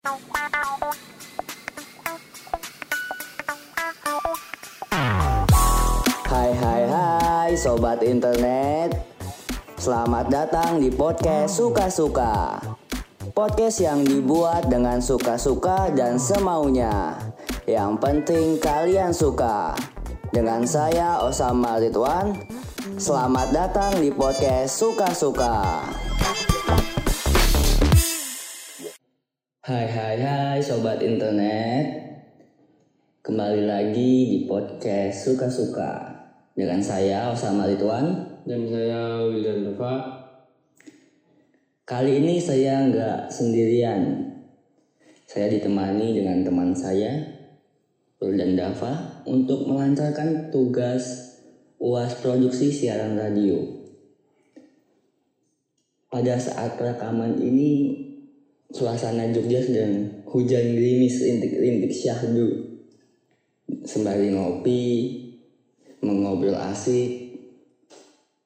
Hai hai hai sobat internet. Selamat datang di podcast Suka-Suka. Podcast yang dibuat dengan suka-suka dan semaunya. Yang penting kalian suka. Dengan saya Osama Ridwan. Selamat datang di podcast Suka-Suka Hai hai hai sobat internet. Kembali lagi di podcast Suka-Suka Dengan saya Osama Ridwan dan saya Wildan Dava Kali ini saya nggak sendirian. Saya ditemani dengan teman saya Wildan Dava Untuk melancarkan tugas UAS Produksi Siaran Radio. Pada saat rekaman ini Suasana Jogja sedang hujan gerimis rintik-rintik syahdu sembari ngopi, mengobrol asik.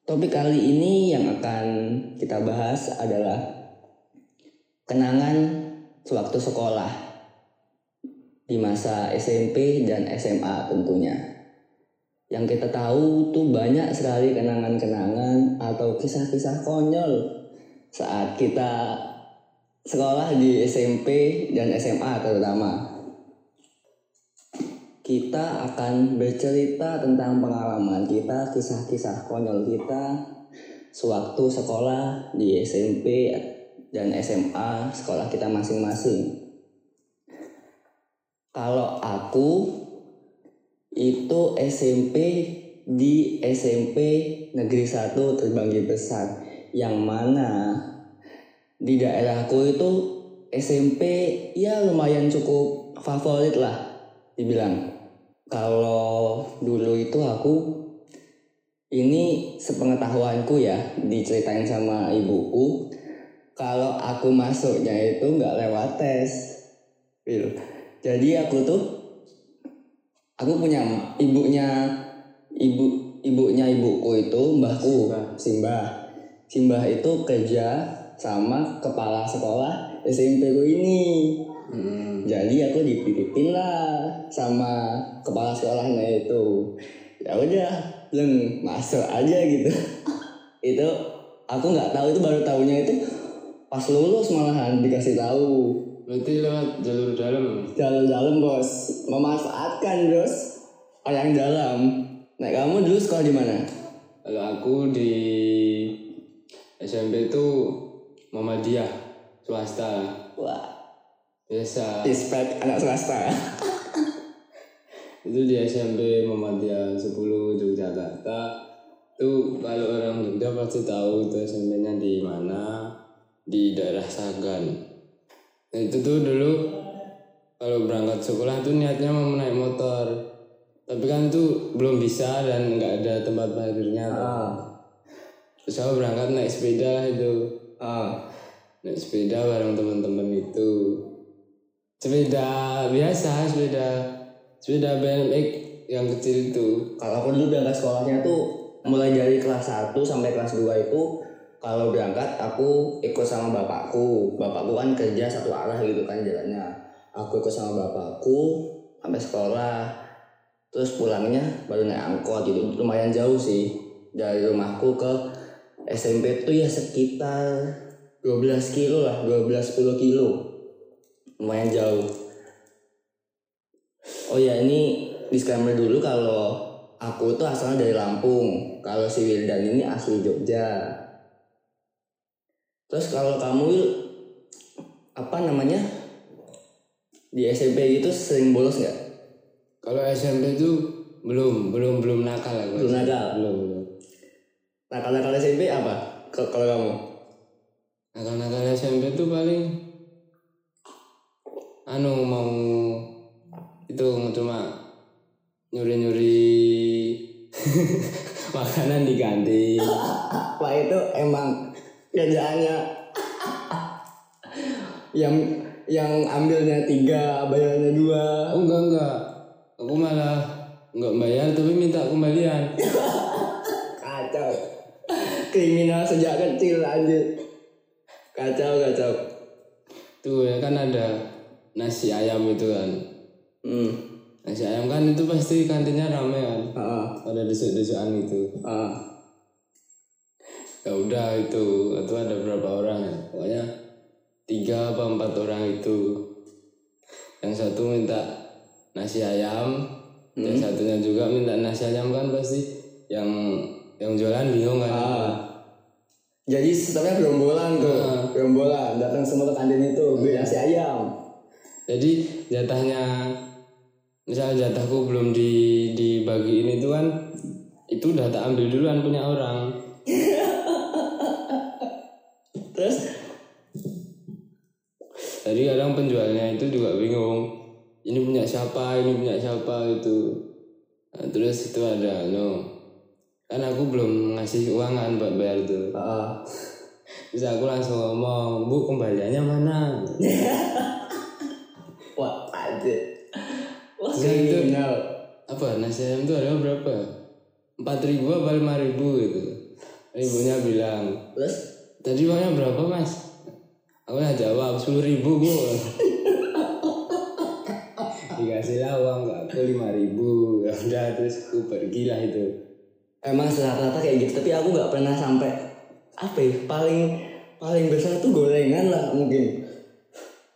Topik kali ini yang akan kita bahas adalah kenangan sewaktu sekolah di masa SMP dan SMA tentunya. Yang kita tahu tuh banyak sekali kenangan-kenangan atau kisah-kisah konyol saat kita sekolah di SMP dan SMA terutama kita akan bercerita tentang pengalaman kita, kisah-kisah konyol kita sewaktu sekolah di SMP dan SMA sekolah kita masing-masing. Kalau aku itu SMP di SMP Negeri 1 Terbanggi Besar yang mana di daerahku itu SMP ya lumayan cukup favorit lah dibilang. Kalau dulu itu aku ini sepengetahuanku ya diceritain sama ibuku kalau aku masuknya itu nggak lewat tes jadi aku tuh aku punya ibunya ibu ibunya ibuku itu mbahku Simbah. Simbah itu kerja sama kepala sekolah SMP ku ini. Hmm. jadi aku dititipin lah sama kepala sekolahnya itu. Ya udah leng masuk aja gitu. Itu aku nggak tahu itu baru tahunya itu pas lulus malahan dikasih tahu. Berarti lewat jalur dalam? Jalan dalam bos. Memanfaatkan bos yang dalam. Nah kamu dulu sekolah di mana? Kalau aku di SMP itu Muhammadiyah swasta. Wah. Biasa. Respect anak swasta. Itu di SMP Muhammadiyah 10 Yogyakarta. Itu kalau orang Jogja pasti tahu itu SMP-nya di mana? Di daerah Sagan. Nah, itu tuh dulu kalau berangkat sekolah tuh niatnya mau naik motor. Tapi kan itu belum bisa dan nggak ada tempat parkirnya tuh. ah. Terus aku berangkat naik sepeda itu ah naik sepeda bareng teman-teman itu. Sepeda biasa sepeda sepeda BMX yang kecil itu. Kalau aku dulu berangkat sekolahnya tuh mulai dari kelas 1 sampai kelas 2 itu kalau berangkat aku ikut sama bapakku. Bapakku kan kerja satu arah gitu kan jalannya. Aku ikut sama bapakku sampai sekolah. Terus pulangnya baru naik angkot gitu. Lumayan jauh sih dari rumahku ke SMP tuh ya sekitar 12 kilo lah 12-10 kilo. Lumayan jauh. Oh ya ini disclaimer dulu kalau aku tuh asalnya dari Lampung. Kalau si Wildan ini asli Jogja. Terus kalau kamu apa namanya? Di SMP itu sering bolos nggak? Kalau SMP itu belum belum belum nakal aku Belum nakal? belum nakal-nakal SMP apa? Kalau kamu? Nakal nakal SMP itu paling anu mau itu cuma nyuri nyuri makanan di kantin Wah itu emang kerjaannya yang yang ambilnya tiga bayarnya dua. Oh enggak enggak. Aku malah enggak bayar tapi minta kembalian. Kacau kriminal sejak kecil lanjut kacau kacau. Tuh ya kan ada nasi ayam itu kan. Hmm. Nasi ayam kan itu pasti kantinnya rame kan. Ah ada desuk-desukan gitu. Ah ya udah itu itu ada berapa orang ya? Pokoknya tiga apa empat orang itu. Yang satu minta nasi ayam yang satunya juga minta nasi ayam kan pasti yang yang jualan bingung kan. Ah jadi sistemnya gerombolan tuh Ah. gerombolan. Datang semua ke kantin itu. Beli nasi ayam. Jadi jatahnya misalnya jatahku belum di dibagiin itu kan itu udah tak ambil duluan punya orang. Terus? Jadi kadang penjualnya itu juga bingung ini punya siapa? Ini punya siapa? gitu. Nah, terus itu ada no kan aku belum ngasih uang kan buat bayar itu. Ah terus aku langsung ngomong bu kembaliannya mana? Wah aja wah itu- apa nasi ayam itu ada berapa? Empat ribu apa lima ribu gitu. Ibunya bilang terus? Tadi uangnya berapa mas? Aku lah jawab sepuluh ribu bu. Dikasih lah uang aku lima ribu. Ya udah terus aku pergi lah itu emang rata-rata kayak gitu tapi aku nggak pernah sampai apa ya paling paling besar tuh gorengan lah mungkin.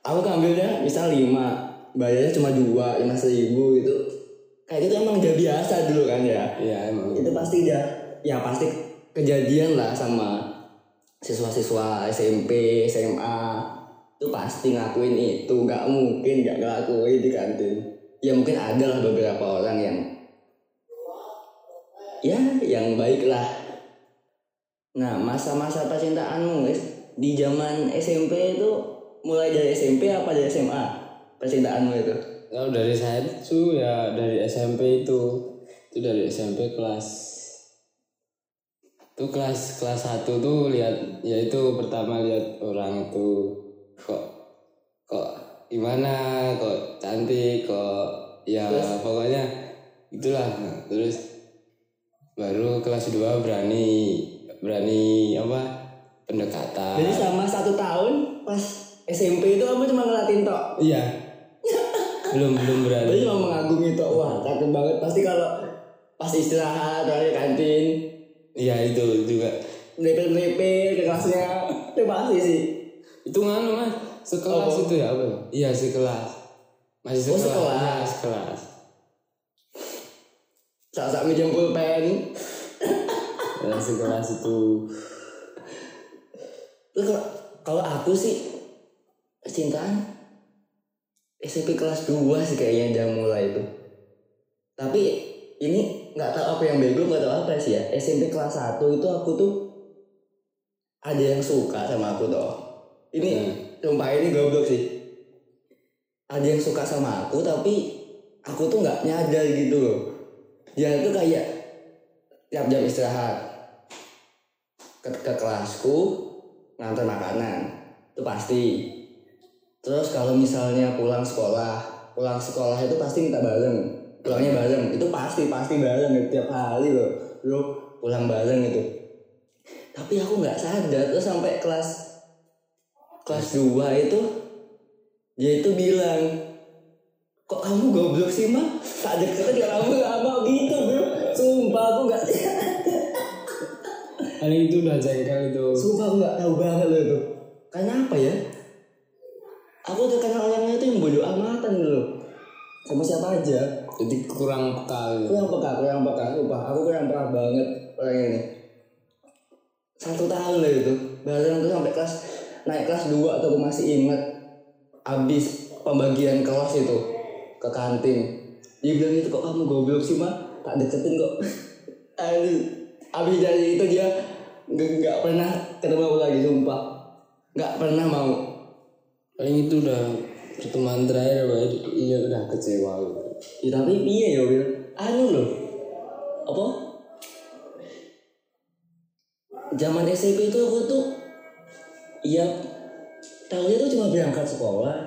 Aku ngambilnya misal lima bayarnya cuma dua lima seribu gitu. Kayak gitu emang udah biasa dulu kan ya? Iya emang itu pasti udah ya pasti kejadian lah sama siswa-siswa SMP SMA itu pasti ngakuin itu nggak mungkin nggak ngelakuin di kantin ya mungkin ada lah beberapa orang yang ya yang baik lah nah masa-masa percintaanmu guys di zaman SMP itu mulai dari SMP apa dari SMA percintaanmu itu? Kalau dari saya itu ya dari SMP itu. Itu dari SMP kelas itu kelas kelas satu tuh lihat ya itu pertama lihat orang itu kok kok gimana kok cantik kok ya Terus? pokoknya itulah. Terus baru kelas 2 berani berani apa pendekatan. Jadi selama satu tahun pas SMP itu kamu cuma ngeliatin tok? Iya. Belum belum berani. Berarti cuma mengagumi tok wah cakep banget. Pasti kalau pas istirahat atau di kantin. Iya itu juga. Melipir-melipir ke kelasnya. Itu pasti sih. Itu nganu mas. Sekelas Apa? itu ya apa? Ya? iya sekelas. Masih Oh, sekelas. sekelas. Iya, sekelas saat-saat minjem pulpen ya, sekelas itu Terus kalau kalau aku sih percintaan SMP kelas 2 sih kayaknya udah mulai itu. Tapi ini nggak tahu apa yang bego nggak tahu apa sih ya. SMP kelas 1 itu aku tuh ada yang suka sama aku toh. Ini Hmm. sumpah ini goblok sih. Ada yang suka sama aku tapi aku tuh nggak nyadar gitu loh. Dia tuh kayak tiap jam istirahat. Ke, ke kelasku ngantar makanan. Itu pasti. Terus kalau misalnya pulang sekolah pulang sekolah itu pasti minta bareng. Pulangnya bareng. Itu pasti pasti bareng itu tiap hari loh. Lu pulang bareng itu tapi aku nggak sadar terus sampai kelas kelas 2 itu dia itu bilang kok kamu goblok sih mah tak deket kamu gak mau gitu bro. Sumpah aku nggak paling itu udah jengkel itu. Sumpah aku gak tahu banget loh itu. Karena apa ya? Aku udah kenal orangnya itu yang bodoh amatan loh. Sama siapa aja. Jadi kurang peka. Gitu. Kurang peka, kurang peka. Sumpah aku kurang peka banget orang ini. Satu tahun lah itu. Bareng tuh sampai kelas Naik kelas 2 atau aku masih inget Abis pembagian kelas itu Ke kantin. Dia bilang itu kok kamu goblok sih mah Tak deketin kok. Aduh Abis dari itu dia nggak pernah ketemu aku lagi sumpah. Nggak pernah mau. Paling itu udah pertemuan terakhir Pak. iya udah kecewa ya, tapi piye ya Wil anu loh. Apa? Zaman SMP itu aku tuh iya tahunya tuh cuma berangkat sekolah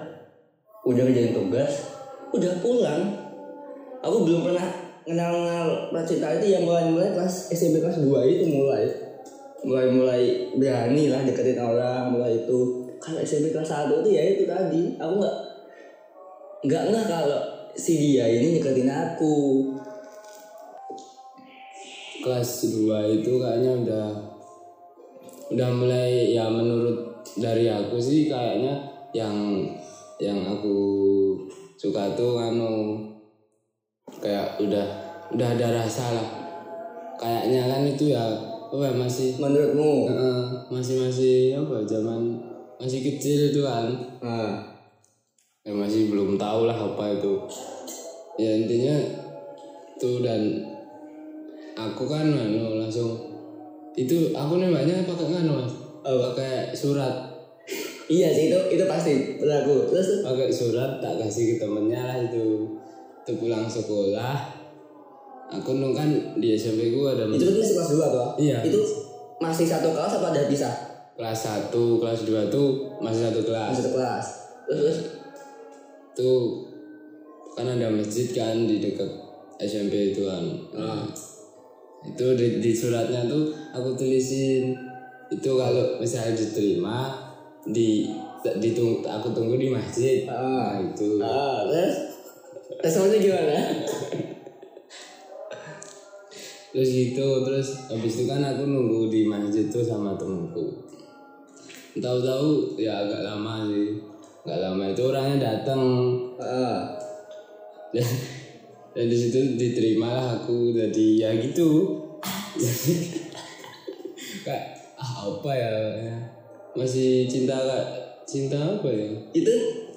udah kerjain tugas udah pulang. Aku belum pernah kenal kenal cinta itu yang mulai mulai kelas SMP kelas 2 itu mulai. Mulai mulai berani lah deketin orang mulai itu. Kalau SMP kelas 1 itu ya itu tadi. Aku nggak nggak nggak kalau si dia ini nyeketin aku. Kelas 2 itu kayaknya udah udah mulai ya menurut dari aku sih kayaknya yang yang aku suka tuh anu kayak udah udah ada rasa lah. Kayaknya kan itu ya apa ya, masih menurutmu? Heeh, masih masih apa zaman masih kecil itu kan. Nah, ya masih belum tahu lah apa itu. Ya intinya tuh dan aku kan anu langsung itu aku nembaknya pakai nganu mas? Apa? pakai surat iya sih itu itu pasti berlaku. Terus pakai surat tak kasih ke temennya lah itu. Itu pulang sekolah. Aku nu kan di SMP ku ada itu masih kelas dua tuh Iya. itu masih satu kelas apa ada pisah? Kelas 1 kelas 2 tuh masih satu kelas. Masih satu kelas. Terus, tuh kan ada masjid kan di dekat SMP itu kan. Ah. itu di, di suratnya tuh aku tulisin itu kalau misalnya diterima di ditung aku tunggu di masjid. Ah. nah itu. Ah terus? Responnya gimana? Terus gitu terus habis itu kan aku nunggu di masjid tuh sama temenku tahu-tahu ya agak lama sih. Nggak lama itu orangnya datang. Ah. Dan, dan di situ diterima lah aku jadi ya gitu. Kayak ah, apa ya. Masih cinta kak? Cinta apa ya? Itu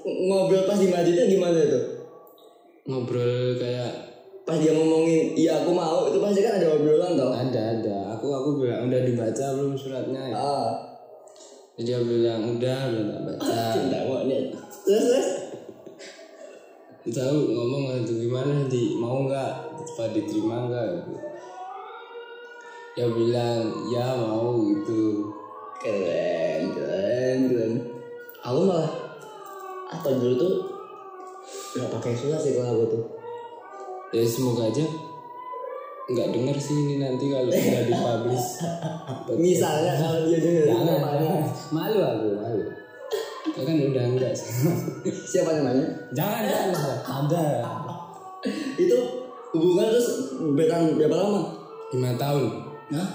ngobrol pas di masjidnya gimana itu? Ngobrol kayak pas dia ngomongin iya aku mau itu pasti kan ada obrolan toh? Ada ada. Aku aku bilang udah dibaca belum suratnya? Ya ah dia bilang udah udah tak baca. Tidak mau nih terus terus? Tahu ngomong itu gimana di. Mau nggak? Cepat diterima nggak? Dia bilang ya mau gitu keren keren keren. Aku malah atau dulu tuh nggak pakai surat sih kalau aku tuh. Ya semoga aja nggak denger sih ini nanti kalau udah dipublish. Misalnya kalau dia denger. Jangan malu aku malu. Ya kan udah enggak sih. Siapa namanya jangan jangan ada. Itu hubungan terus bertahan berapa lama? Lima tahun. Hah?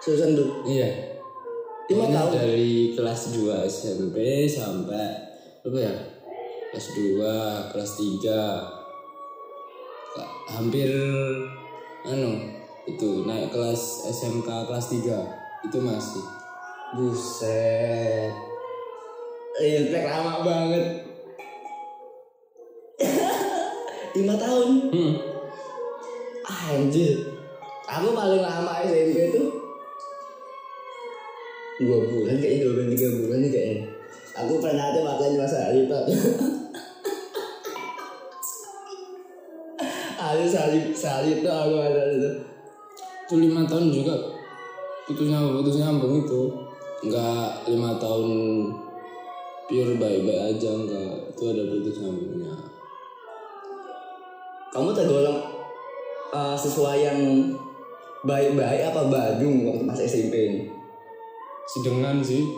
Susan tuh iya lima tahun. dari kelas 2 SMP sampai apa ya? Kelas 2 kelas 3 hampir anu itu naik kelas SMK kelas 3 itu masih. Buset. Impact lama banget. Lima tahun. Hmm. Anjir. Aku paling lama SMP itu Dua bulan kayaknya Dua bulan tiga bulan nih kayaknya. Aku pernah ada makan masa hari Pak. Ada salib salib tuh aku ada itu. Itu lima tahun juga. Putus nyambung putus nyambung itu. Nggak lima tahun pure baik-baik aja enggak itu ada putus nyambungnya. Kamu tergolong uh, sesuai yang baik-baik apa badung waktu pas SMP ini? Sedengan sih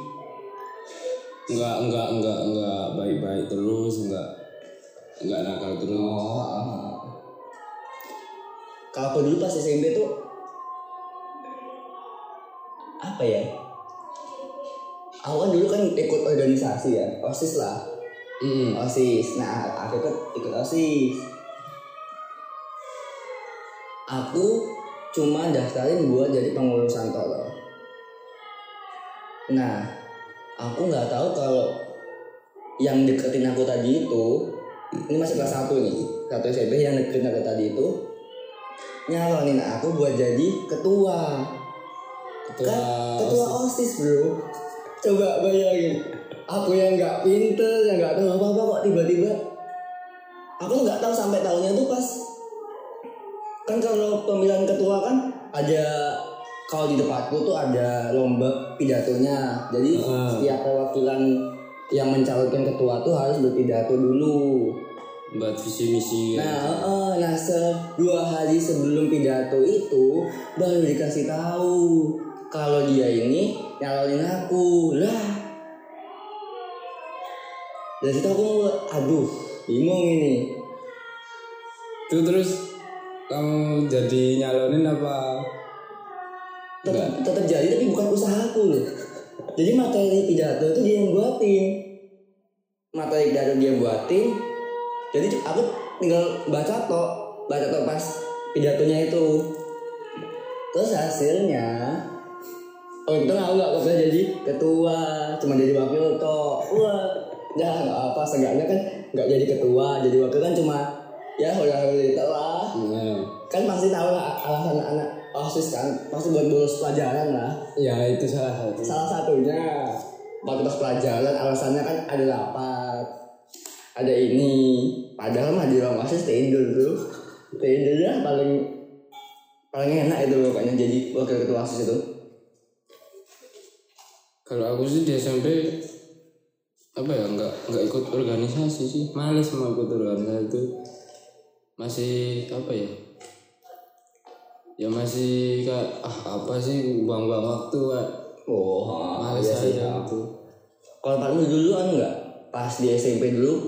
nggak nggak nggak nggak baik-baik terus nggak nggak nakal terus Oh. Kalau aku dulu pas SMP tuh apa ya? Aku kan dulu kan ikut organisasi ya, osis lah, Mm. osis. Nah aku ikut ikut osis. Aku cuma daftarin buat jadi pengurus Santolo. Nah, aku nggak tahu kalau yang deketin aku tadi itu ini masih kelas 1 nih satu SMP yang deketin aku tadi itu nyalonin aku buat jadi ketua. Ketua kan ketua osis bro. Coba bayangin aku yang nggak pinter yang nggak tahu apa apa kok tiba-tiba aku nggak tahu sampai tahunnya tuh pas kan kalau pemilihan ketua kan ada kalau di tempatku tuh ada lomba pidatonya jadi Heeh. setiap perwakilan yang mencalonkan ketua tuh harus berpidato dulu buat visi misi Nah, eh, nah se dua hari sebelum pidato itu baru dikasih tahu kalau dia ini nyalonin aku lah. Dari situ aku mulai, aduh, bingung ini Itu terus kamu jadi nyalonin apa? Tetap, tetap jadi tapi bukan usahaku loh jadi materi pidato itu dia yang buatin materi pidato dia buatin jadi aku tinggal baca tok baca tok pas pidatonya itu terus hasilnya oh itu aku gak bisa jadi ketua cuma jadi wakil tok wah ya nggak apa seenggaknya kan nggak jadi ketua jadi wakil kan cuma ya udah udah lah Nah, kan pasti tahu lah alasan anak osis kan? Pasti buat bolos pelajaran lah. Ya itu salah satu. salah satunya waktu pas pelajaran alasannya kan ada rapat ada ini. Padahal mah di ruang osis tidur tuh. Tidur ya paling paling enak itu pokoknya jadi wakil ketua osis itu. Kalau aku sih di SMP apa ya nggak nggak ikut organisasi sih. Males sama ikut organisasi itu. Masih apa ya ya masih kayak ah apa sih buang-buang waktu Kak. oh males iya sih, aja ya. gitu. Kalau kamu dulu kan enggak pas di SMP dulu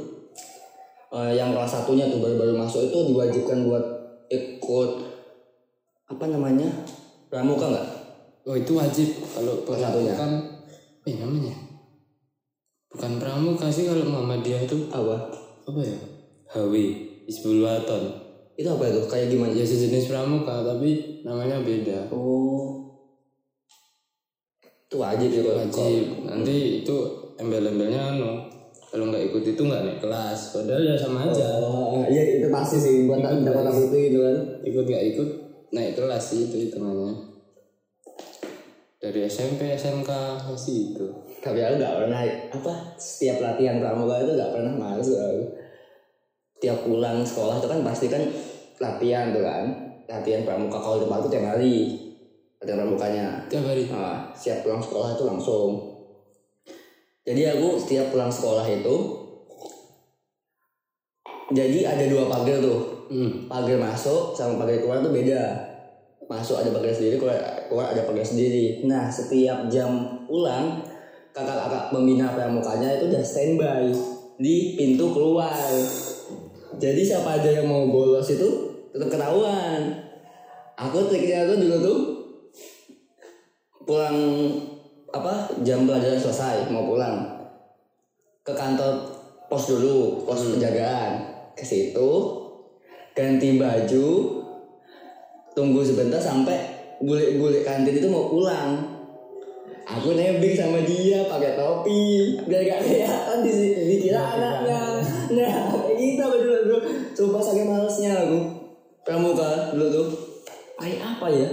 eh, yang kelas satunya tuh baru-baru masuk itu diwajibkan buat ikut apa namanya pramuka nggak? Oh itu wajib. Kalau Salah satunya. kan ya namanya? Bukan pramuka sih kalau Muhammadiyah itu. Apa? Apa ya? HW Hizbul Waton itu apa itu? Kayak gimana? Ya sejenis pramuka tapi namanya beda. Oh. Itu wajib ya kalau wajib. Nanti itu embel-embelnya anu kalau nggak ikut itu nggak naik kelas. Padahal ya sama aja. Oh, iya itu pasti sih buat dapat aku itu gitu kan. ikut nggak ikut naik kelas sih itu hitungannya. Dari SMP SMK masih itu. Tapi aku nggak pernah apa setiap latihan pramuka itu nggak pernah masuk aku. Tiap pulang sekolah itu kan pasti kan latihan tuh kan. Latihan pramuka kalau di tempatku tiap hari. Latihan pramukanya. tiap hari Nah, siap pulang sekolah itu langsung. Jadi aku setiap pulang sekolah itu jadi ada dua pagar tuh. hmm. pagar masuk sama pagar keluar tuh beda masuk ada pagar sendiri keluar, keluar ada pagar sendiri nah setiap jam pulang kakak-kakak pembina pramukanya itu udah standby di pintu keluar jadi siapa aja yang mau bolos itu tetap ketahuan. Aku triknya tuh dulu tuh pulang apa jam pelajaran selesai mau pulang. Ke kantor pos dulu pos penjagaan. Ke situ ganti baju tunggu sebentar sampai bule-bule kantin itu mau pulang. Aku nebeng sama dia pakai topi biar gak kelihatan di dikira anaknya. nah kayak gitu apa dulu bro coba saking malesnya aku pramuka dulu tuh. Kayak apa ya?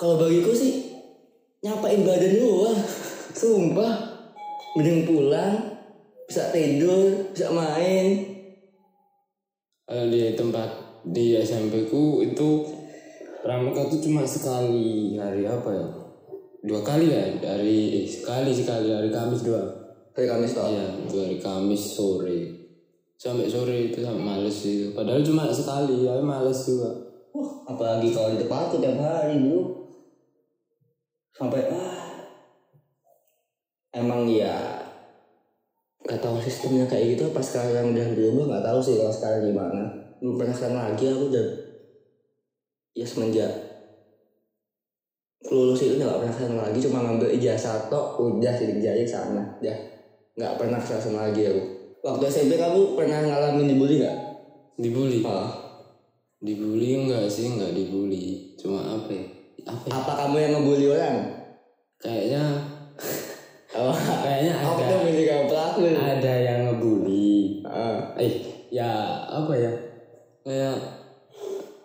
Kalau bagiku sih nyapain badan doang sumpah. Mending pulang bisa tidur bisa main. Kalau di tempat di SMP ku itu pramuka itu cuma sekali hari apa ya? Dua kali ya hari eh, sekali sekali hari Kamis doang. Hari Kamis toh iya itu hari Kamis sore sampai sore itu sampai males itu padahal cuma sekali ya males juga. Wah, apalagi kalau di tempatku tiap hari bro sampai ah. Emang ya nggak tahu sistemnya kayak gitu pas sekarang udah berubah nggak tahu sih kalau sekarang gimana. Belum pernah sekarang lagi aku udah ya semenjak lulus itu nggak pernah ke sana lagi. Cuma ngambil ijazah tok udah sidik jari sana. Ya nggak pernah ke sana lagi aku waktu SMP kamu pernah ngalamin dibully nggak? Dibully? Ah dibully enggak sih? Enggak dibully. Cuma apa ya? Apa ya? apa kamu yang ngebully orang? Kayaknya oh kayaknya aku ada tuh menjadi kamu? Pelaku. Ada yang ngebully. Ah eh ya apa ya? Kayak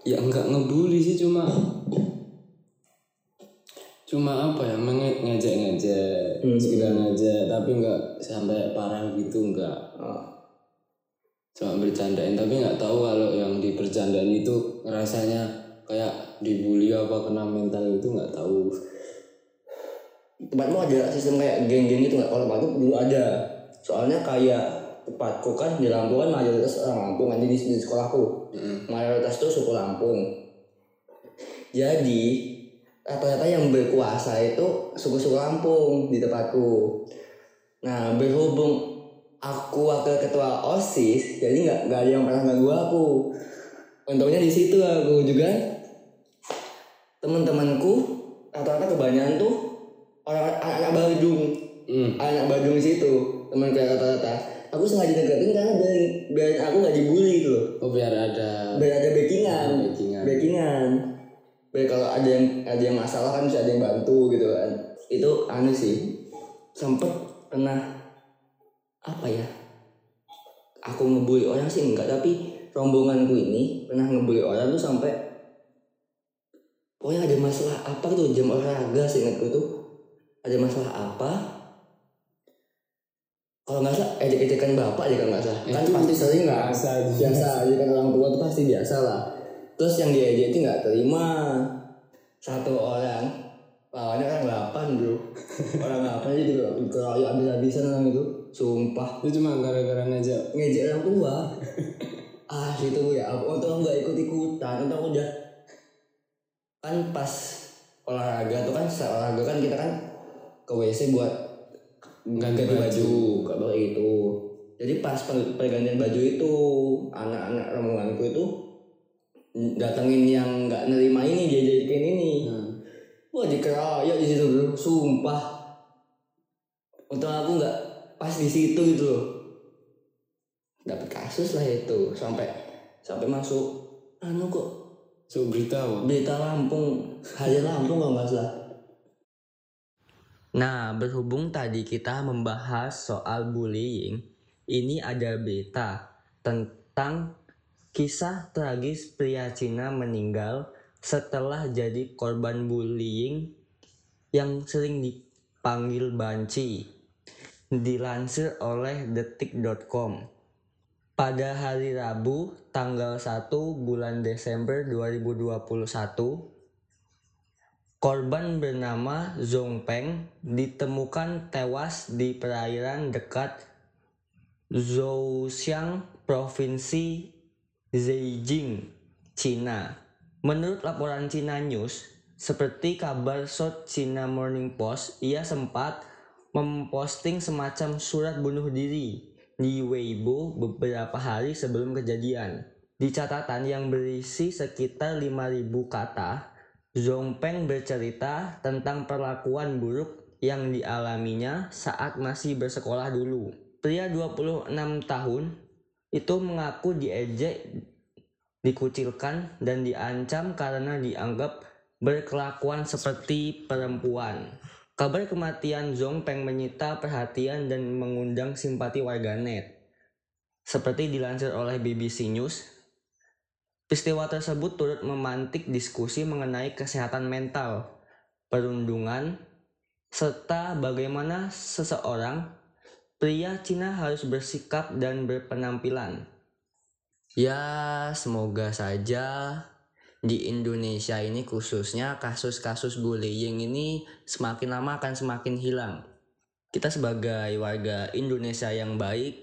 ya enggak ngebully sih cuma cuma apa ya? Menge- ngejek-ngejek Hmm. sekedar ngejek tapi enggak sampai parah gitu enggak bercandain tapi nggak tahu kalau yang dibercandain itu rasanya kayak dibully apa kena mental itu nggak tahu. Tempatmu ada sistem kayak geng-geng gitu nggak? Kalau tempatku dulu ada. Soalnya kayak tempatku kan di Lampung kan mayoritas orang Lampung kan di, di sekolahku. Mayoritas tuh suku Lampung. Jadi rata-rata yang berkuasa itu suku-suku Lampung di tempatku. Nah berhubung aku wakil ketua osis jadi nggak nggak ada yang pernah ganggu aku. Untungnya di situ aku juga. Teman-temanku rata-rata kebanyakan tuh orang anak-anak Badung. Hmm. anak Badung situ teman kayak rata-rata. Aku sengaja deketin karena biar biar aku nggak dibully gitu loh. Oh biar ada biar ada backingan. Backingan. backingan. Biar kalau ada yang ada yang masalah kan bisa ada yang bantu gitu kan. Itu anu sih. Sempet pernah apa ya? Aku ngebully orang sih enggak tapi rombonganku ini pernah ngebully orang tuh sampai pokoknya ada masalah apa tuh jam olahraga sih ingatku tuh. Ada masalah apa? Kalau nggak salah ejek-ejekan bapak aja kalau nggak salah. Kan pasti sering nggak? biasa biasa aja kan orang tua tuh pasti biasa lah. Terus yang diejek itu nggak terima. Satu orang lawannya orang delapan bro. Orang delapan aja gitu dikeroyok habis-habisan orang itu sumpah. Itu cuma gara-gara ngajak ngejek orang tua ah itu ya aku untung aku nggak ikut ikutan untung aku udah kan pas olahraga tuh kan olahraga kan kita kan ke WC buat Ganti ganti baju. baju. Itu jadi pas per- pergantian baju itu anak-anak rombonganku itu datengin yang nggak nerima ini dia jadikan ini Nah, wah dikeroyok di situ sumpah. Untung aku nggak pas di situ loh dapat kasus lah itu sampai sampai masuk anu kok so berita apa? berita Lampung harian Lampung kalau nggak salah Nah, berhubung tadi kita membahas soal bullying, ini ada berita tentang kisah tragis pria Cina meninggal setelah jadi korban bullying yang sering dipanggil banci. Dilansir oleh detik.com. Pada hari Rabu, tanggal 1 bulan Desember 2021, Korban bernama Zhong Peng ditemukan tewas di perairan dekat Zhoushan, Provinsi Zhejiang, Cina. Menurut laporan China News, seperti kabar South China Morning Post, ia sempat memposting semacam surat bunuh diri di Weibo beberapa hari sebelum kejadian. Di catatan yang berisi sekitar 5.000 kata, Zhong Peng bercerita tentang perlakuan buruk yang dialaminya saat masih bersekolah dulu. Pria 26 tahun itu mengaku diejek, dikucilkan, dan diancam karena dianggap berkelakuan seperti perempuan. Kabar kematian Zhong Peng menyita perhatian dan mengundang simpati warganet. Seperti dilansir oleh BBC News, Peristiwa tersebut turut memantik diskusi mengenai kesehatan mental, perundungan, serta bagaimana seseorang pria Cina harus bersikap dan berpenampilan. Ya, semoga saja di Indonesia ini khususnya kasus-kasus bullying ini semakin lama akan semakin hilang. Kita sebagai warga Indonesia yang baik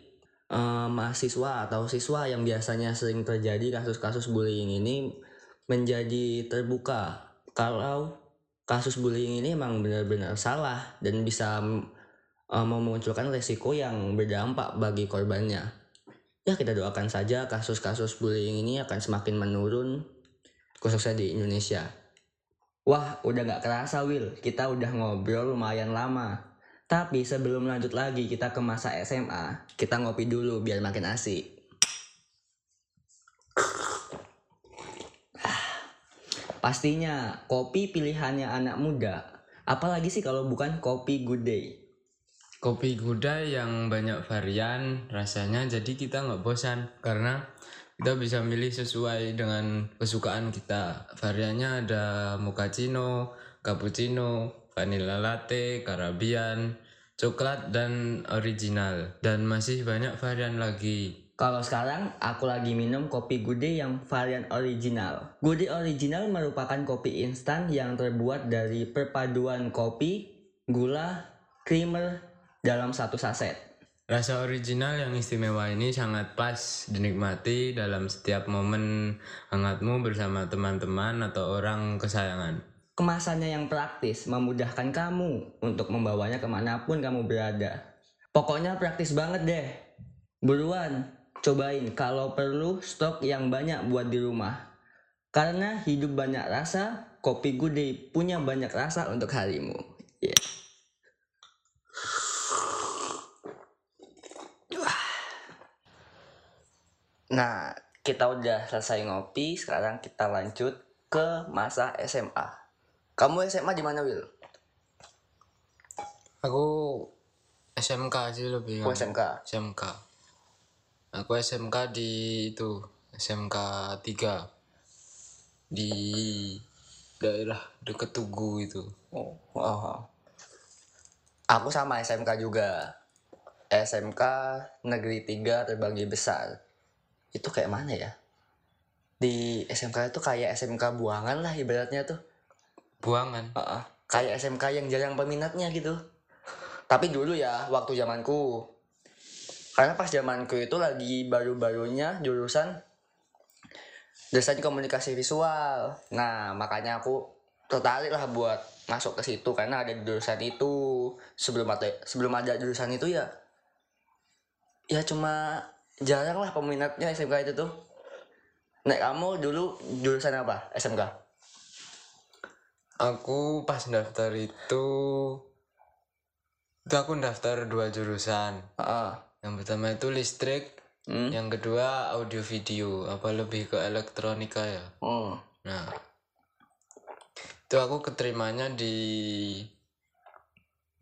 eh, mahasiswa atau siswa yang biasanya sering terjadi kasus-kasus bullying ini menjadi terbuka kalau kasus bullying ini emang benar-benar salah dan bisa eh, memunculkan resiko yang berdampak bagi korbannya. Ya kita doakan saja kasus-kasus bullying ini akan semakin menurun khususnya di Indonesia. Wah, udah gak kerasa Will, kita udah ngobrol lumayan lama. Tapi sebelum lanjut lagi kita ke masa SMA, kita ngopi dulu biar makin asik. Pastinya kopi pilihannya anak muda. Apalagi sih kalau bukan kopi good day. Kopi gudai yang banyak varian rasanya jadi kita nggak bosan karena kita bisa milih sesuai dengan kesukaan kita. Variannya ada mochaccino, cappuccino, vanilla latte, Caribbean, coklat dan original dan masih banyak varian lagi. Kalau sekarang aku lagi minum kopi Gude yang varian original. Gude original merupakan kopi instan yang terbuat dari perpaduan kopi, gula, creamer dalam satu saset. Rasa original yang istimewa ini sangat pas dinikmati dalam setiap momen hangatmu bersama teman-teman atau orang kesayangan. Kemasannya yang praktis memudahkan kamu untuk membawanya ke mana pun kamu berada. Pokoknya praktis banget deh. Buruan, cobain kalau perlu stok yang banyak buat di rumah. Karena hidup banyak rasa, kopi gude punya banyak rasa untuk harimu. Yeah. Nah, kita udah selesai ngopi, sekarang kita lanjut ke masa SMA. Kamu SMA di mana, Will? Aku SMK sih lebih. Oh, kan. SMK. SMK. Aku SMK di itu SMK 3 di daerah deket Tugu itu. Oh, oh. Aku sama SMK juga. SMK Negeri 3 terbagi besar. Itu kayak mana ya? Di SMK itu kayak SMK buangan lah ibaratnya tuh. Buangan. Heeh. kayak SMK yang jarang peminatnya gitu. Tapi dulu ya, waktu zamanku. Karena pas zamanku itu lagi baru-barunya jurusan desain komunikasi visual. Nah, makanya aku tertarik lah buat masuk ke situ karena ada jurusan itu. Sebelum ada sebelum ada jurusan itu ya ya cuma jarang lah peminatnya SMK itu tuh. Nek kamu dulu jurusan apa? SMK? Aku pas daftar itu itu aku daftar dua jurusan. Heeh. Yang pertama itu listrik, Hmm. yang kedua audio video, apa lebih ke elektronika ya. Hmm. Nah, itu aku keterimanya di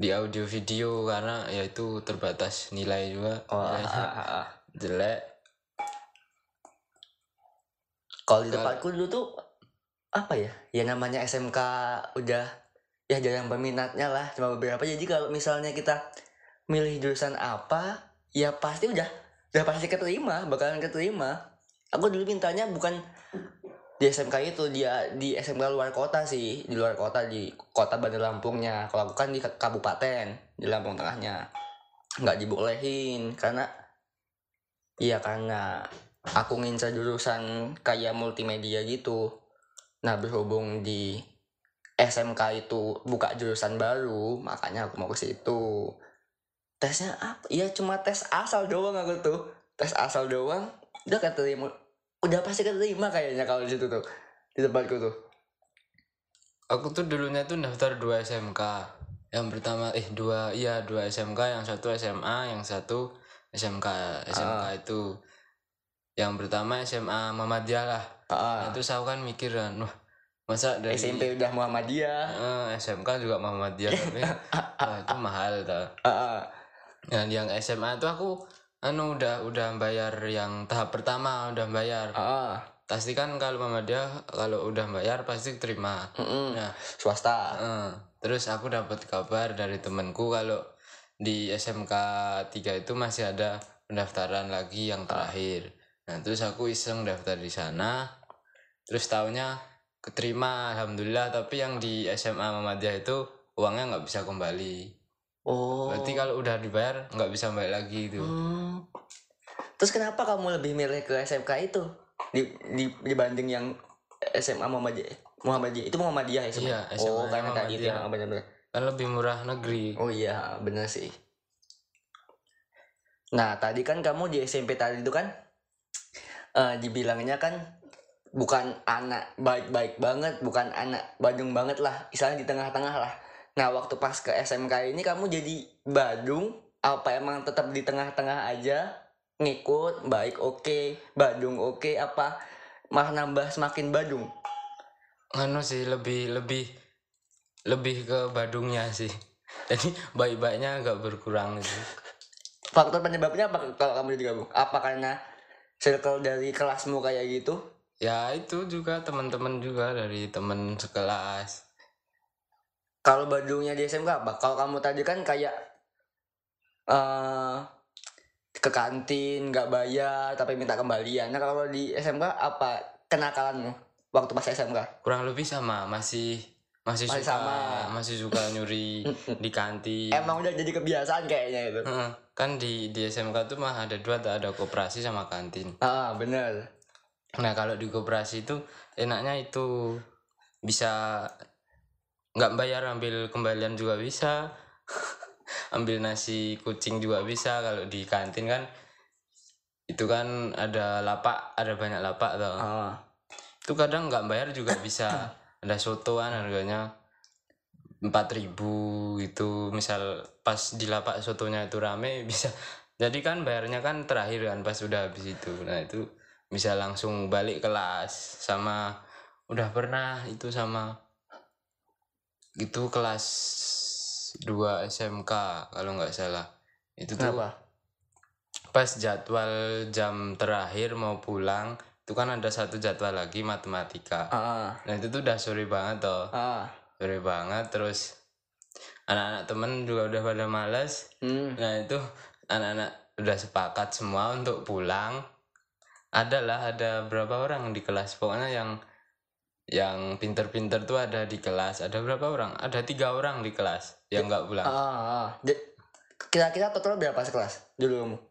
di audio video karena ya itu terbatas nilai juga Oh, nilainya ah, ah, ah. Jelek Kalau di tempatku dulu tuh apa ya? Ya namanya SMK udah ya jarang peminatnya lah, cuma beberapa. Jadi kalau misalnya kita milih jurusan apa, ya pasti udah udah pasti keterima, bakalan keterima. Aku dulu mintanya bukan di SMK itu dia di SMK luar kota sih di luar kota di kota Bandar Lampungnya kalau aku kan di kabupaten di Lampung Tengahnya nggak dibolehin karena iya karena aku ngincar jurusan kayak multimedia gitu. Nah berhubung di SMK itu buka jurusan baru makanya aku mau ke situ. Tesnya apa? Iya cuma tes asal doang aku tuh. Tes asal doang udah keterima udah pasti keterima kayaknya kalau di situ tuh di tempatku tuh. Aku tuh dulunya tuh daftar dua SMK yang pertama eh dua iya dua SMK yang satu SMA yang satu SMK SMK Ah. itu yang pertama SMA Muhammadiyah lah. Ah, nah, terus aku kan mikir wah masa dari SMP udah Muhammadiyah? Eh, SMK juga Muhammadiyah tapi wah, itu mahal tau. Ah, ah. dan yang SMA tuh aku anu udah udah bayar yang tahap pertama udah bayar. Ah, pasti kan kalau Muhammadiyah kalau udah bayar pasti terima. Mm-mm. nah swasta. eh, terus aku dapat kabar dari temenku kalau di SMK 3 itu masih ada pendaftaran lagi yang terakhir nah terus aku iseng daftar di sana terus tahunya keterima alhamdulillah tapi yang di SMA Muhammadiyah itu uangnya nggak bisa kembali oh berarti kalau udah dibayar nggak bisa balik lagi itu Hmm. Terus kenapa kamu lebih milih ke SMK itu di, di dibanding yang SMA Muhammadiyah? Muhammadiyah itu Muhammadiyah ya Iya, sebenarnya? SMA Oh, karena tadi itu yang benar-benar. Kan lebih murah negeri Oh iya, benar sih. Nah, tadi kan kamu di SMP tadi itu kan eh dibilangnya kan bukan anak baik-baik banget, bukan anak Badung banget lah, istilahnya di tengah-tengah lah. Nah, waktu pas ke SMK ini kamu jadi Badung apa emang tetap di tengah-tengah aja ngikut baik oke Badung oke apa malah nambah semakin Badung anu sih lebih lebih lebih ke Badungnya sih. Jadi baik-baiknya agak berkurang gitu. Faktor penyebabnya apa kalau kamu digabung apa karena circle dari kelasmu kayak gitu? Ya itu juga teman-teman juga dari teman sekelas. Kalau Badungnya di SMK apa? Kalau kamu tadi kan kayak eh ke kantin nggak bayar tapi minta kembalian. Nah kalau di SMK apa kenakalanmu waktu pas SMK kurang lebih sama masih masih, Masih suka sama. masih suka nyuri di kantin. Emang udah jadi kebiasaan kayaknya itu. Kan di di SMK tuh mah ada dua tak ada koperasi sama kantin. Ah bener. Nah kalau di koperasi itu enaknya itu bisa nggak bayar ambil kembalian juga bisa. Ambil nasi kucing juga bisa. Kalau di kantin kan itu kan ada lapak ada banyak lapak tuh ah. Itu kadang nggak bayar juga bisa ada sotoan harganya empat ribu itu misal pas di lapak sotonya itu rame bisa jadi kan bayarnya kan terakhir kan pas udah habis itu. Nah itu bisa langsung balik kelas sama udah pernah itu sama itu kelas 2 SMK kalau nggak salah. Itu tuh kenapa? pas jadwal jam terakhir mau pulang itu kan ada satu jadwal lagi matematika. Ah. Nah itu tuh udah sore banget toh. Ah. Sore banget terus anak-anak temen juga udah pada males. Hmm. Nah itu anak-anak udah sepakat semua untuk pulang. Adalah ada berapa orang di kelas. Pokoknya yang yang pinter-pinter tuh ada di kelas. Ada berapa orang? Ada tiga orang di kelas yang nggak pulang. Ah, ah. Jadi, kira-kira total berapa sekelas? Dulu kamu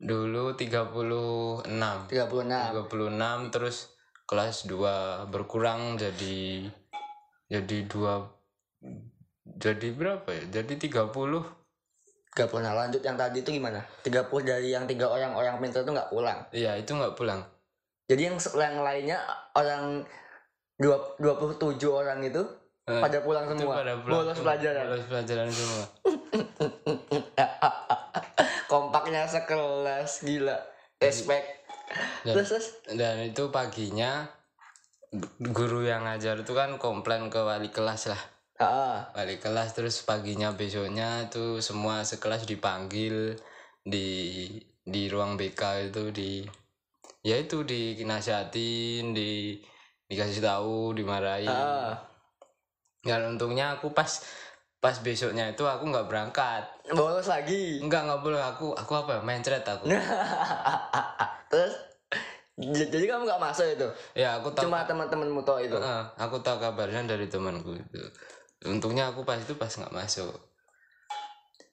dulu 36 36 36 terus kelas 2 berkurang jadi jadi dua jadi berapa ya jadi 30 Gak pernah lanjut yang tadi itu gimana? 30 dari yang tiga orang orang pintar itu nggak pulang. iya itu nggak pulang Jadi yang yang lainnya orang dua- 27 orang itu Eh, pada pulang semua. pada pulang Bolos pelajaran. bolos pelajaran semua sekelas gila. Respect. Dan- Terus terus dan itu paginya gu- guru yang ngajar itu kan komplain ke wali kelas lah ah, wali kelas terus paginya besoknya itu semua sekelas dipanggil di di ruang BK itu di ya itu dinasihatin di dikasih tahu dimarahin ah. dan untungnya aku pas pas besoknya itu aku nggak berangkat. Bolos lagi. enggak nggak boleh. Aku aku apa ya, mencret aku. Terus? Jadi kamu nggak masuk itu. ya aku tahu. Cuma teman-temanmu toh itu. Heeh, aku tahu kabarnya dari temanku itu. Untungnya aku pas itu pas nggak masuk.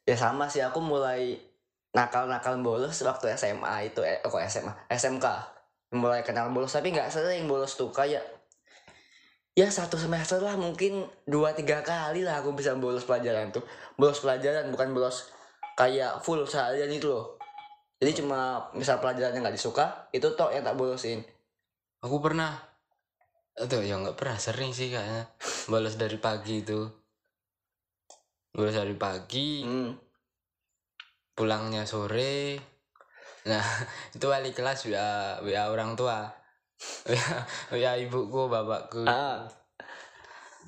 Ya sama sih. Aku mulai nakal-nakal bolos waktu SMA itu. Eh kok SMA SMK mulai kenal bolos. Tapi nggak sering bolos tuh. Kayak ya satu semester lah mungkin dua tiga kali lah aku bisa bolos pelajaran tuh. Bolos pelajaran bukan bolos kayak full seharian itu loh. Jadi cuma misal pelajarannya nggak disuka itu toh yang tak bolosin. Aku pernah atau ya nggak pernah sering sih kayaknya. Bolos dari pagi itu. Bolos dari pagi hmm. pulangnya sore. Nah itu wali kelas wa wa orang tua wa ibuku bapakku. Ah.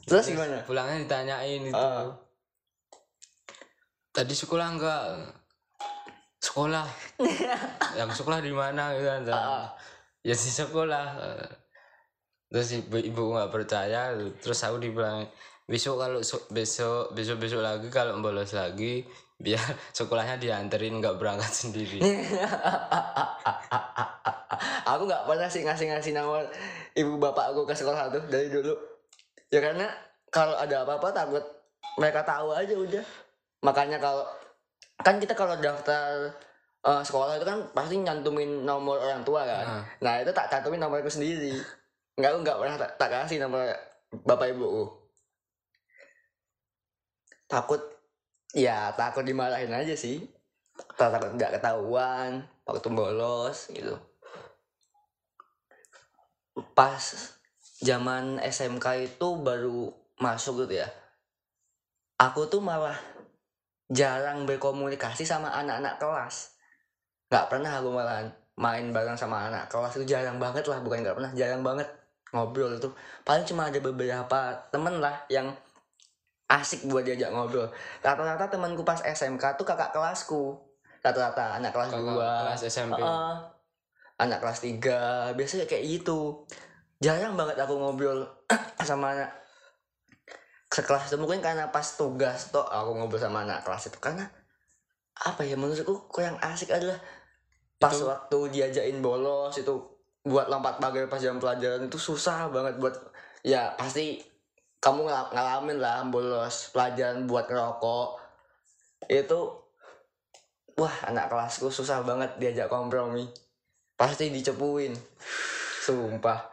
Terus? Gimana? pulangnya ditanyain itu. Ah. tadi sekolah enggak? Sekolah. Yang sekolah di mana? Gitu kan Ah. ya di sekolah. Terus ibu ibu nggak percaya terus aku dibilang besok kalau so- besok besok besok lagi kalau bolos lagi biar sekolahnya dianterin nggak berangkat sendiri. Aku nggak pernah sih ngasih-ngasih nama ibu bapak aku ke sekolah tuh dari dulu. Ya karena kalau ada apa-apa takut mereka tahu aja udah. Makanya kalau kan kita kalau daftar eh, sekolah itu kan pasti nyantumin nomor orang tua kan. Ah. nah itu tak cantumin nomorku sendiri. Nggak aku nggak pernah tak, tak kasih nomor bapak ibuku. Takut ya takut dimarahin aja sih. Tak- takut nggak ketahuan waktu bolos gitu. Pas zaman SMK itu baru masuk gitu ya aku tuh malah jarang berkomunikasi sama anak-anak kelas. Nggak pernah aku malah main bareng sama anak kelas itu jarang banget lah bukan nggak pernah jarang banget ngobrol itu paling cuma ada beberapa temen lah yang asik buat diajak ngobrol. Rata-rata temanku pas SMK tuh kakak kelasku. Rata-rata anak kelas Kakak dua. kelas SMP Heeh. anak kelas 3 biasanya kayak gitu. Jarang banget aku ngobrol sama anak sekelas itu mungkin karena pas tugas toh aku ngobrol sama anak kelas itu. Karena apa ya menurutku kurang asik adalah pas Itu- waktu diajain bolos itu buat lompat pagar pas jam pelajaran itu susah banget buat ya pasti kamu ngal- ngalamin lah bolos pelajaran buat ngerokok. Itu wah anak kelasku susah banget diajak kompromi. Pasti dicepuin. Sumpah.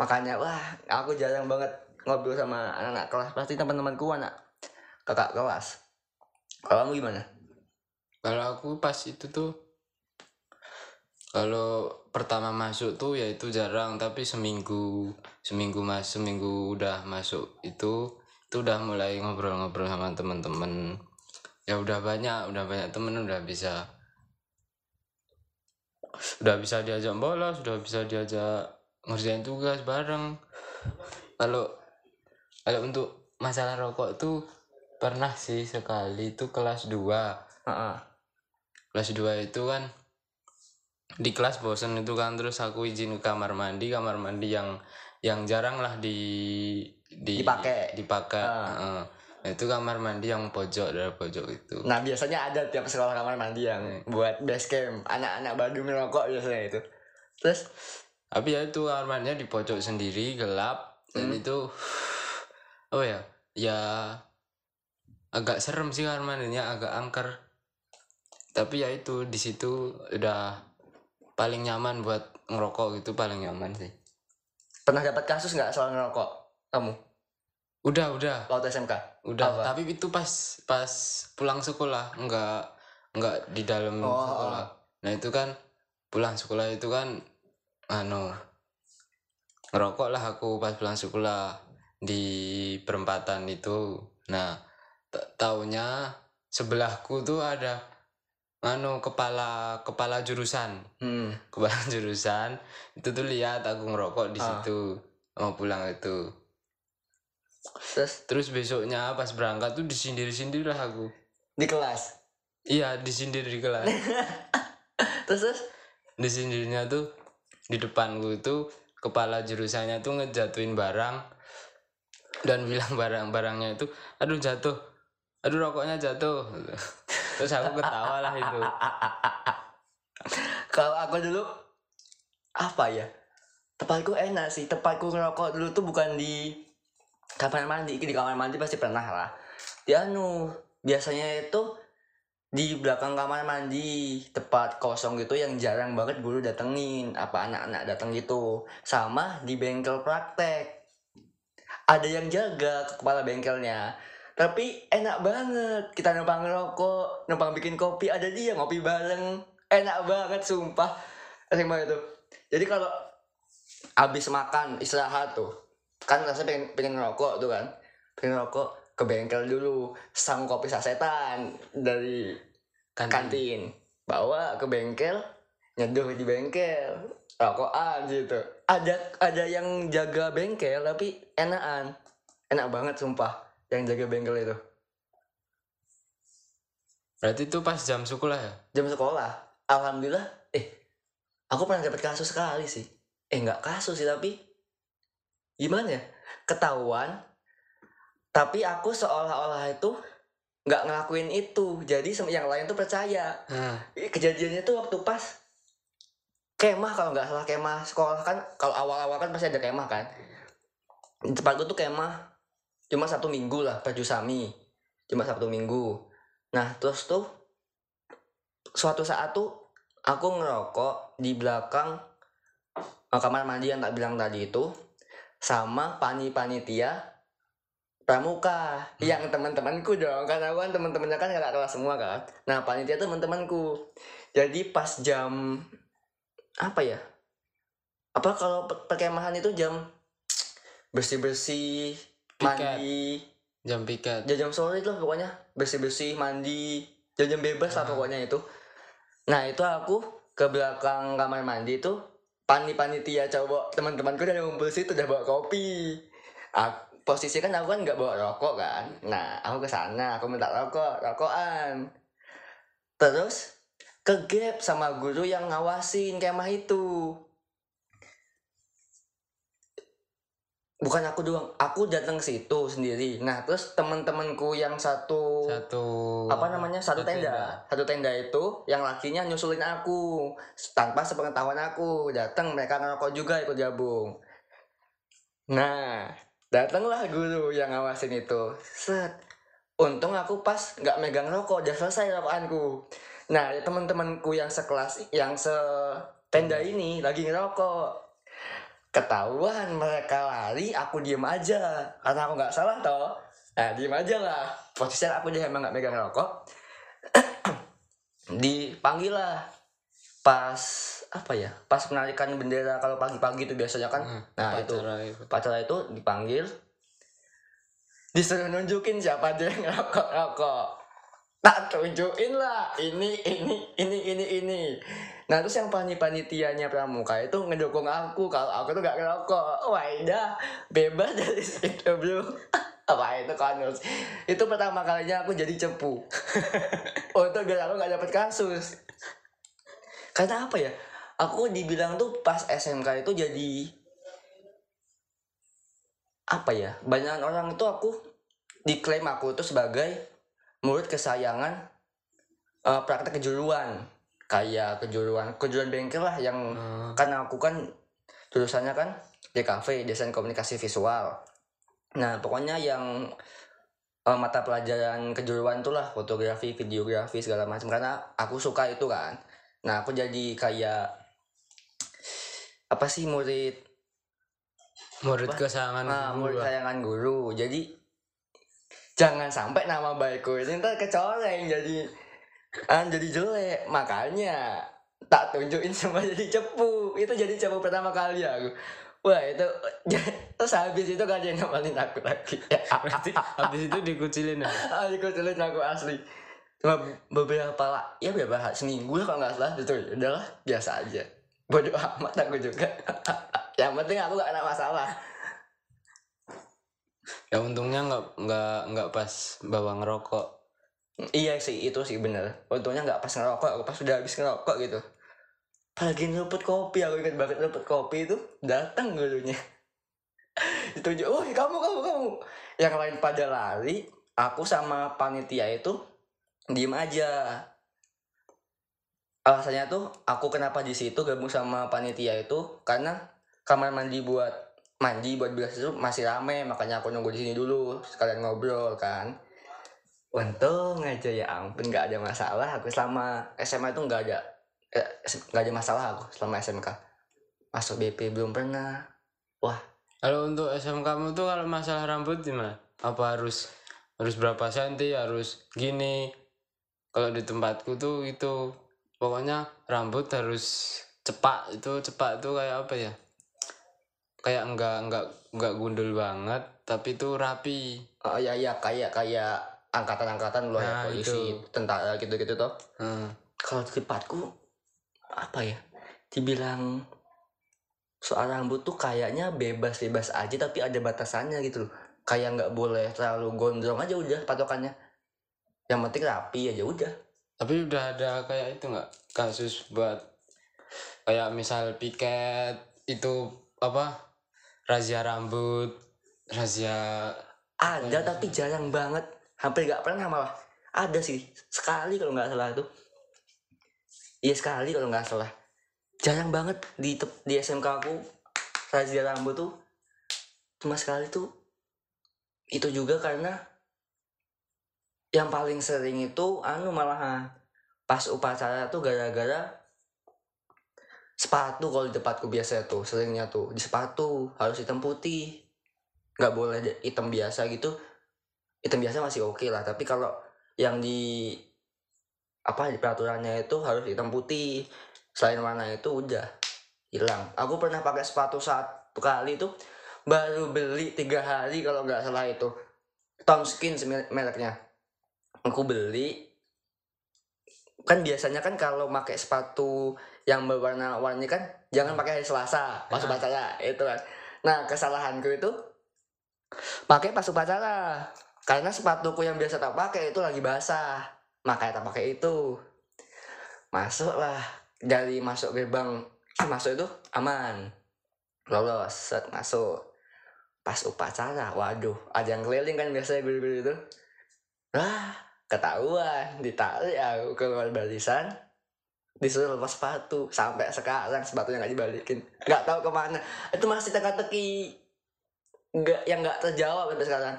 Makanya wah aku jarang banget ngobrol sama anak-anak kelas. Pasti teman-temanku anak kakak kelas. Kalau kamu gimana? Kalau aku pas itu tuh Kalau pertama masuk tuh ya itu jarang tapi seminggu seminggu mas seminggu udah masuk itu itu udah mulai ngobrol-ngobrol sama temen-temen. Ya udah banyak udah banyak temen udah bisa udah bisa diajak bolos udah bisa diajak ngerjain tugas bareng. Kalau kalau untuk masalah rokok tuh pernah sih sekali itu kelas 2 Heeh. kelas 2 itu kan di kelas bosen itu kan terus aku izin ke kamar mandi kamar mandi yang yang jarang lah di, di Dipakai. dipakai Ah. Heeh. Nah, itu kamar mandi yang pojok dari pojok itu Nah biasanya ada tiap sekolah kamar mandi yang buat base camp anak-anak Badung ngerokok biasanya itu. Terus tapi ya itu kamar mandinya di pojok sendiri gelap dan Hmm. itu oh ya ya agak serem sih kamar mandinya agak angker tapi ya itu di situ udah paling nyaman buat ngerokok gitu paling nyaman sih pernah dapat kasus nggak soal ngerokok? Kamu? Udah udah. Waktu SMK? udah Apa? tapi itu pas pas pulang sekolah enggak enggak di dalam Oh, sekolah. nah itu kan pulang sekolah itu kan anu ngerokok lah aku pas pulang sekolah di perempatan itu. Nah taunya sebelahku tuh ada anu kepala kepala jurusan Hmm. kepala jurusan itu tuh lihat aku ngerokok di Ah. situ mau pulang itu Terus terus besoknya pas berangkat tuh disindir-sindir lah aku di kelas. Iya disindir di kelas. Terus terus Disindirnya tuh di depanku itu kepala jurusannya tuh ngejatuhin barang dan bilang barang-barangnya itu aduh jatuh, aduh rokoknya jatuh. Terus aku ketawa lah itu. kalau aku dulu apa ya? Tempatku enak sih. Tempatku ngerokok dulu tuh bukan di kamar mandi. Di kamar mandi pasti pernah lah. Di anu biasanya itu di belakang kamar mandi tempat kosong gitu yang jarang banget guru datengin apa anak-anak datang gitu sama di bengkel praktek ada yang jaga ke kepala bengkelnya tapi enak banget. Kita numpang ngerokok numpang bikin kopi ada dia ngopi bareng. Enak banget sumpah. Enak banget itu. Jadi kalau habis makan istirahat tuh kan rasanya pengen pengen ngerokok tuh kan. Pengen ngerokok ke bengkel dulu sang kopi sasetan dari Kantin. kantin. Bawa ke bengkel nyeduh di bengkel. Rokokan gitu. Ada ada yang jaga bengkel tapi enakan. Enak banget sumpah yang jaga bengkel itu. Berarti itu pas jam sekolah ya? jam sekolah. Alhamdulillah eh aku pernah dapat kasus sekali sih. Eh nggak kasus sih tapi gimana ya? Ketahuan tapi aku seolah-olah itu nggak ngelakuin itu. Jadi yang lain tuh percaya. Ih, kejadiannya tuh waktu pas kemah kalau nggak salah kemah sekolah kan kalau awal-awal kan pasti ada kemah kan. Di tempatku tuh kemah cuma satu minggu lah baju sami. Cuma satu minggu. Nah terus tuh suatu saat tuh aku ngerokok di belakang eh, kamar mandi yang tak bilang tadi itu sama pani panitia pramuka. Yang teman-temanku dong karena aku kan teman-temannya kan kakak kelas semua kan. Nah panitia teman-temanku. Jadi pas jam apa ya? Apa kalau pe- perkemahan itu jam bersih bersih. Mandi. jam piket. jam-jam sore itu lah pokoknya. Bersih-bersih mandi. Jam-jam bebas lah Ah. pokoknya itu. Nah itu aku ke belakang kamar mandi itu pani panitia coba teman-temanku udah ngumpul situ udah bawa kopi. Aku, posisi kan aku kan nggak bawa rokok kan. Nah aku ke sana aku minta rokok rokokan. Terus ke gap sama guru yang ngawasin kemah itu bukan aku doang aku datang ke situ sendiri. Nah terus teman-temanku yang satu Satu apa namanya satu satu tenda. satu tenda itu yang lakinya nyusulin aku tanpa sepengetahuan aku. Datang mereka ngerokok juga ikut gabung. Nah datanglah guru yang ngawasin itu. Set. Untung aku pas nggak megang rokok udah selesai rokokanku. Nah teman-temanku yang sekelas yang se tenda. ini lagi ngerokok ketahuan mereka lari aku diem aja. Karena aku nggak salah toh. Nah diem aja lah. Posisinya aku dia emang nggak megang rokok. Dipanggil lah. Pas apa ya? Pas penarikan bendera kalau pagi-pagi itu biasanya kan. Hmm, nah itu. pacar itu. Dipanggil. Disuruh nunjukin siapa dia yang ngerokok rokok tak tunjukin lah. Ini ini ini ini ini nah terus yang pani panitianya pramuka itu ngedukung aku. Kalau aku tuh gak ngerokok. Wah dah bebas dari bro apa itu konus itu pertama kalinya aku jadi cepu. Untuk biar aku gak dapet kasus. Karena apa ya? Aku dibilang tuh pas SMK itu jadi apa ya? Banyak orang itu aku diklaim aku itu sebagai murid kesayangan eh, praktek kejuruan kayak kejuruan kejuruan bengkel lah yang Hmm. karena aku kan jurusannya kan DKV desain komunikasi visual nah pokoknya yang eh, mata pelajaran kejuruan itulah fotografi videografi segala macam karena aku suka itu kan nah aku jadi kayak apa sih murid murid Apa? kesayangan Nah, guru murid lah. sayangan guru. Jadi jangan sampai nama baikku ini ntar kecoreng jadi ah, jadi jelek. Makanya tak tunjukin semua jadi cepu. Itu jadi cepu pertama kali aku. Wah itu terus habis itu gak ada yang nemenin aku lagi. Berarti habis itu dikucilin ya. aku kucilin aku asli. Cuma beberapa lah, ya beberapa seminggu lah kalau nggak salah itu udahlah biasa aja. Bodoh amat aku juga. Yang penting aku gak ada masalah. Ya untungnya nggak nggak nggak pas bawa ngerokok. Iya sih itu sih bener. Untungnya nggak pas ngerokok Aku pas udah habis ngerokok gitu. Lagi ngeruput kopi Aku ingat banget ngeruput kopi itu Datang gurunya Ditunjuk Oh kamu kamu kamu. Yang lain pada lari Aku sama panitia itu Diem aja. Alasannya tuh Aku kenapa di situ gabung sama panitia itu? Karena kamar mandi buat Mandi buat bilas itu masih rame Makanya aku nunggu di sini dulu Sekalian ngobrol kan Untung aja ya ampun nggak ada masalah aku selama SMA itu nggak ada eh, nggak ada masalah aku selama SMK masuk BP belum pernah Kalau untuk SMK kamu tuh kalau masalah rambut gimana? Apa harus harus berapa senti? Harus gini? Kalau di tempatku tuh itu pokoknya rambut harus cepak itu cepak itu kayak apa ya? Kayak enggak enggak enggak gundul banget tapi itu rapi. oh ya ya kayak kayak angkatan-angkatan loh ya Nah, polisi itu. tentara gitu-gitu tuh Hmm. kalau tempatku apa ya dibilang soal rambut tuh kayaknya bebas-bebas aja tapi ada batasannya gitu loh kayak nggak boleh terlalu gondrong aja udah patokannya yang penting rapi aja udah Tapi udah ada kayak itu nggak kasus buat kayak misal piket itu apa razia rambut razia Ada tapi jarang banget. Hampir gak pernah malah. Ada sih. Sekali kalau nggak salah tuh. Iya sekali kalau nggak salah. Jarang banget di di SMK aku razia rambut tuh cuma sekali tuh. Itu juga karena yang paling sering itu anu malahan pas upacara tuh gara-gara sepatu kalau di tempatku biasa tuh seringnya tuh di sepatu harus hitam putih nggak boleh hitam biasa gitu hitam biasa masih oke lah tapi kalau yang di apa di peraturannya itu harus hitam putih. Selain warna itu udah hilang. Aku pernah pakai sepatu satu kali tuh baru beli tiga hari kalau nggak salah itu. Tom Skins merek- mereknya. Aku beli. Kan biasanya kan kalau pakai sepatu yang berwarna-warni kan jangan pakai hari Selasa pas upacara itu kan. Nah kesalahanku itu pakai pas upacara karena sepatuku yang biasa tak pakai itu lagi basah. Makanya tak pakai itu. Masuklah. Dari masuk gerbang. Masuk itu? Aman. Lolos. Set masuk. Pas upacara. Waduh ada yang keliling kan biasanya guru-guru itu? Wah ketahuan. Ditarik aku keluar barisan. Disuruh lepas sepatu. Sampai sekarang sepatunya nggak dibalikin. Nggak tahu ke mana. Itu masih teka-teki. Nggak yang nggak terjawab sampai sekarang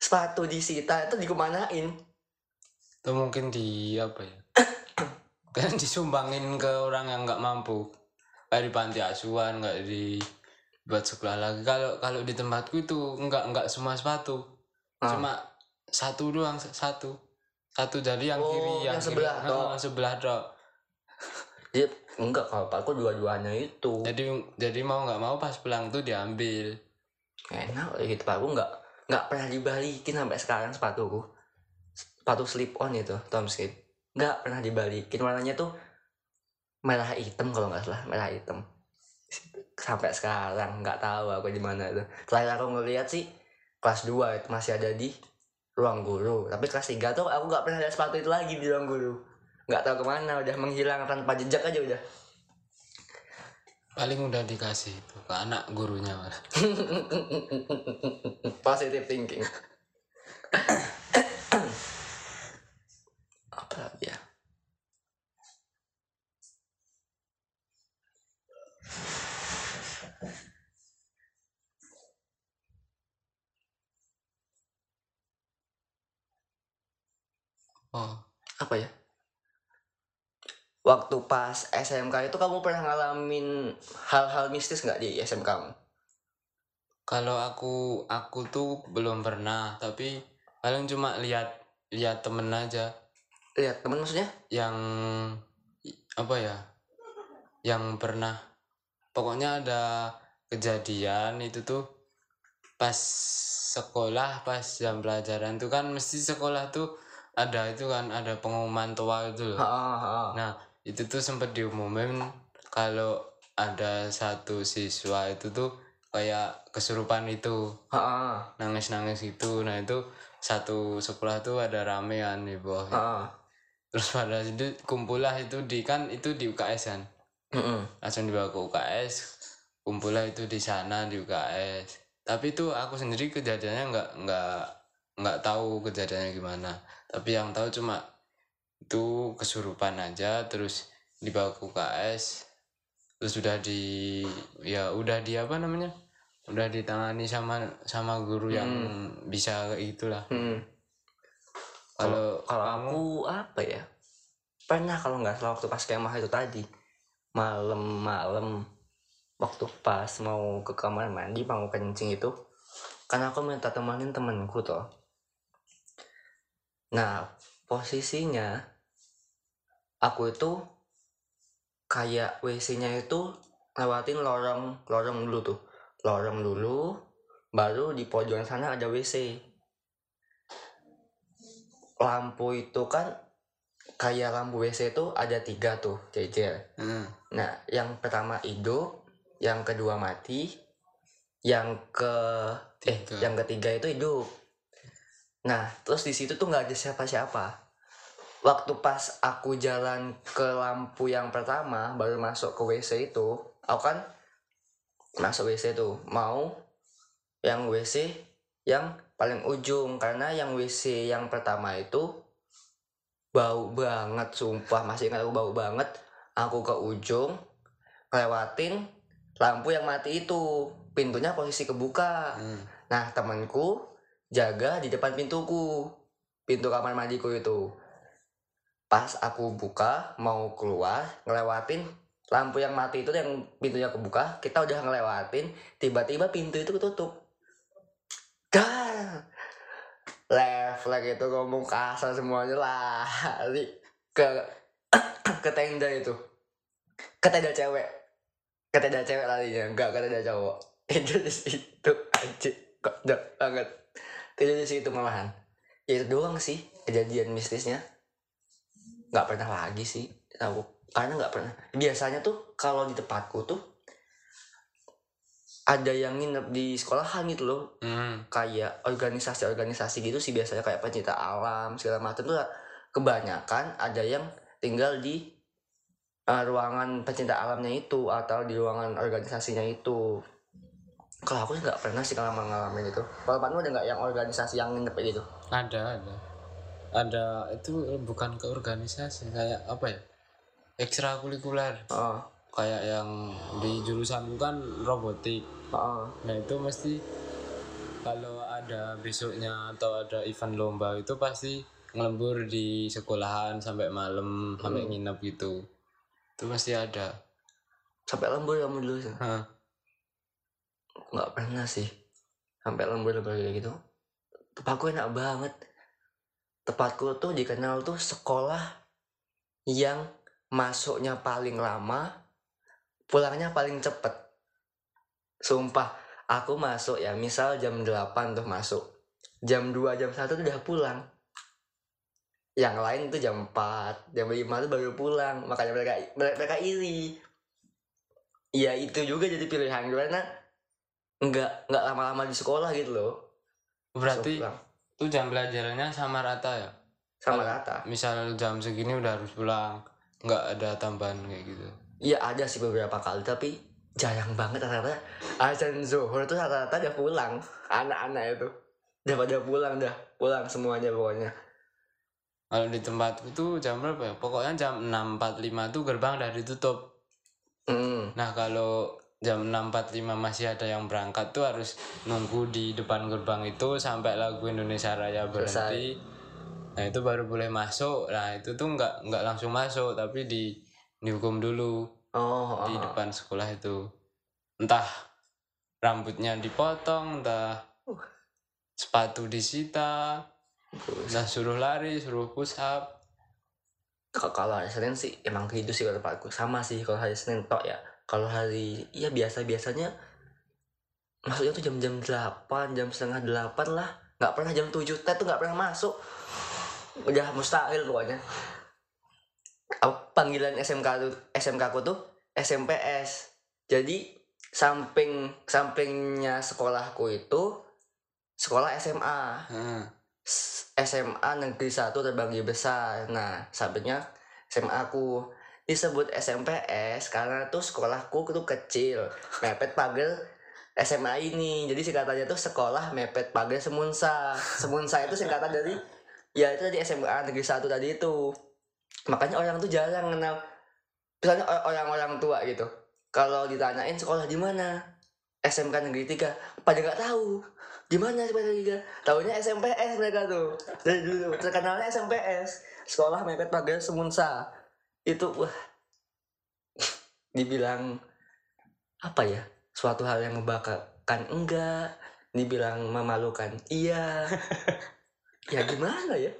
sepatu disita itu dikemanain itu mungkin di apa ya? Kan disumbangin ke orang yang nggak mampu. Kayak di panti asuhan nggak di buat sekolah lagi. Kalau kalau di tempatku itu nggak nggak semua sepatu. Ah. cuma satu doang satu. Satu jadi yang Oh, kiri yang, yang kiri. sebelah Heeh, tok. sebelah dok Jadi enggak kalau bapakku dua-duanya itu. Jadi jadi mau nggak mau pas pulang tuh diambil. Enak gitu aku nggak nggak pernah dibalikin sampai sekarang sepatuku. Sepatu slip on itu Tom Skate nggak pernah dibalikin. Warnanya tuh merah hitam kalau nggak salah merah hitam. Sampai sekarang nggak tahu aku di mana itu. Terakhir aku ngeliat sih kelas 2 itu masih ada di ruang guru. Tapi kelas 3 tuh aku nggak pernah lihat sepatu itu lagi di ruang guru. Nggak tahu ke mana udah menghilang tanpa jejak aja udah paling udah dikasih itu ke anak gurunya positive thinking. Apa lagi ya? Oh. Apa ya waktu pas SMK itu kamu pernah ngalamin hal-hal mistis nggak di SMK kamu? kalau aku aku tuh belum pernah tapi paling cuma lihat lihat temen aja lihat temen maksudnya yang apa ya yang pernah pokoknya ada kejadian itu tuh pas sekolah pas jam pelajaran tuh kan mesti sekolah tuh ada itu kan ada pengumuman tua itu loh ha, ha. nah itu tuh sempat diumumin kalau ada satu siswa itu tuh kayak kesurupan itu. Nangis-nangis gitu. Nah itu satu sekolah tuh ada ramean di bawah terus pada itu kumpul lah itu di kan itu di UKS kan? Mm-mm. langsung dibawa ke UKS kumpul lah itu di sana di UKS tapi itu aku sendiri kejadiannya nggak nggak nggak tahu kejadiannya gimana. Tapi yang tahu cuma itu kesurupan aja terus dibawa ke UKS terus udah di ya udah di apa namanya udah ditangani sama sama guru yang bisa kayak gitulah Hmm. kalau Kalau aku apa ya? Pernah kalau nggak salah waktu pas kemah itu tadi malam-malam waktu pas mau ke kamar mandi mau kencing itu kan aku minta temanin temenku toh. Nah posisinya aku itu kayak WC-nya itu lewatin lorong lorong dulu tuh lorong dulu baru di pojokan sana ada WC lampu itu kan kayak lampu WC itu ada tiga tuh jejer. Hmm. Nah, yang pertama hidup, yang kedua mati, yang ke eh Tiga. yang ketiga itu hidup. Nah, terus di situ tuh nggak ada siapa-siapa. Waktu pas aku jalan ke lampu yang pertama baru masuk ke WC itu, aku kan masuk WC tuh mau yang WC yang paling ujung. Karena yang WC yang pertama itu bau banget sumpah masih ingat aku bau banget. Aku ke ujung lewatin lampu yang mati itu. Pintunya posisi kebuka. Hmm. nah temanku jaga di depan pintuku. Pintu kamar mandiku itu pas aku buka mau keluar ngelewatin lampu yang mati itu yang pintunya kebuka kita udah ngelewatin tiba-tiba pintu itu ketutup. Dah! Refleks itu ngomong kasar semuanya lari ke ke tenda itu. Ke tenda cewek. Ke tenda cewek larinya. Enggak ke tenda cowok. Itu di situ anjir kok banget. Tidur di situ malahan. Ya itu doang sih kejadian mistisnya nggak pernah lagi sih aku karena nggak pernah. Biasanya tuh kalau di tempatku tuh ada yang nginep di sekolahan gitu loh. Hmm. kayak organisasi-organisasi gitu sih biasanya kayak pencinta alam segala macam tuh kebanyakan ada yang tinggal di uh, ruangan pencinta alamnya itu atau di ruangan organisasinya itu. Kalau aku nggak pernah sih kalau ngalamin itu. Kalau kamu ada nggak yang organisasi yang nginep gitu? Ada ada ada itu bukan ke organisasi kayak apa ya? Ekstrakurikuler. Oh. Kayak yang di jurusan kan robotik. Oh. Nah itu mesti kalau ada besoknya atau ada event lomba itu pasti ngelembur di sekolahan sampai malam sampai nginep gitu. Itu pasti ada. Sampai lembur kamu dulu sih nggak pernah sih. Sampai lembur lembur kayak gitu. Tempatku enak banget tempatku tuh dikenal tuh sekolah yang masuknya paling lama pulangnya paling cepet. Sumpah aku masuk ya misal jam 8 tuh masuk. Jam 2 jam 1 tuh udah pulang. Yang lain tuh jam 4 jam 5 tuh baru pulang. Makanya mereka mereka, iri. Ya itu juga jadi pilihan karena nggak nggak lama-lama di sekolah gitu loh. Berarti. Tuh jam pelajarannya sama rata ya? Sama rata. misal jam segini udah harus pulang nggak ada tambahan kayak gitu. Iya ada sih beberapa kali tapi jarang banget rata-rata. Azan zuhur tuh rata-rata udah pulang anak-anak itu. Udah pada pulang dah pulang semuanya pokoknya. Kalau di tempatku tuh jam berapa ya? Pokoknya jam 6.45 tuh gerbang udah ditutup. Hmm. nah kalau jam 6.45 masih ada yang berangkat tuh harus nunggu di depan gerbang itu sampai lagu Indonesia Raya berhenti. Nah itu baru boleh masuk. Nah itu tuh nggak nggak langsung masuk tapi di dihukum dulu. Oh, di oh. depan sekolah itu. Entah rambutnya dipotong entah Uh. sepatu disita entah suruh lari suruh push up. Kalau hari Senin sih emang gitu sih kalau tempatku. Sama sih kalau hari Senin tok ya kalau hari ya biasa biasanya masuknya tuh jam-jam 8 jam setengah 8 lah. Nggak pernah jam 7 teh tuh nggak pernah masuk. Udah mustahil pokoknya. Apa panggilan SMK tuh SMK aku tuh SMPS jadi samping sampingnya sekolahku itu sekolah SMA. S- SMA negeri 1 terbagi besar. Nah sampingnya SMA aku disebut SMPS karena tuh sekolahku tuh kecil. Mepet pagar SMA ini. Jadi singkatannya tuh sekolah mepet pagar Semunsa. Semunsa itu singkatan dari ya itu tadi SMA negeri 1 tadi itu. Makanya orang tuh jarang kenal misalnya orang-orang tua gitu. Kalau ditanyain sekolah di mana? SMK negeri 3 pada nggak tahu. Di mana SMK negeri 3 tahunya SMPS mereka tuh. Dari dulu. Terkenalnya SMPS sekolah mepet pagar Semunsa itu wah. Dibilang apa ya suatu hal yang membanggakan enggak. Dibilang memalukan iya. Ya gimana ya?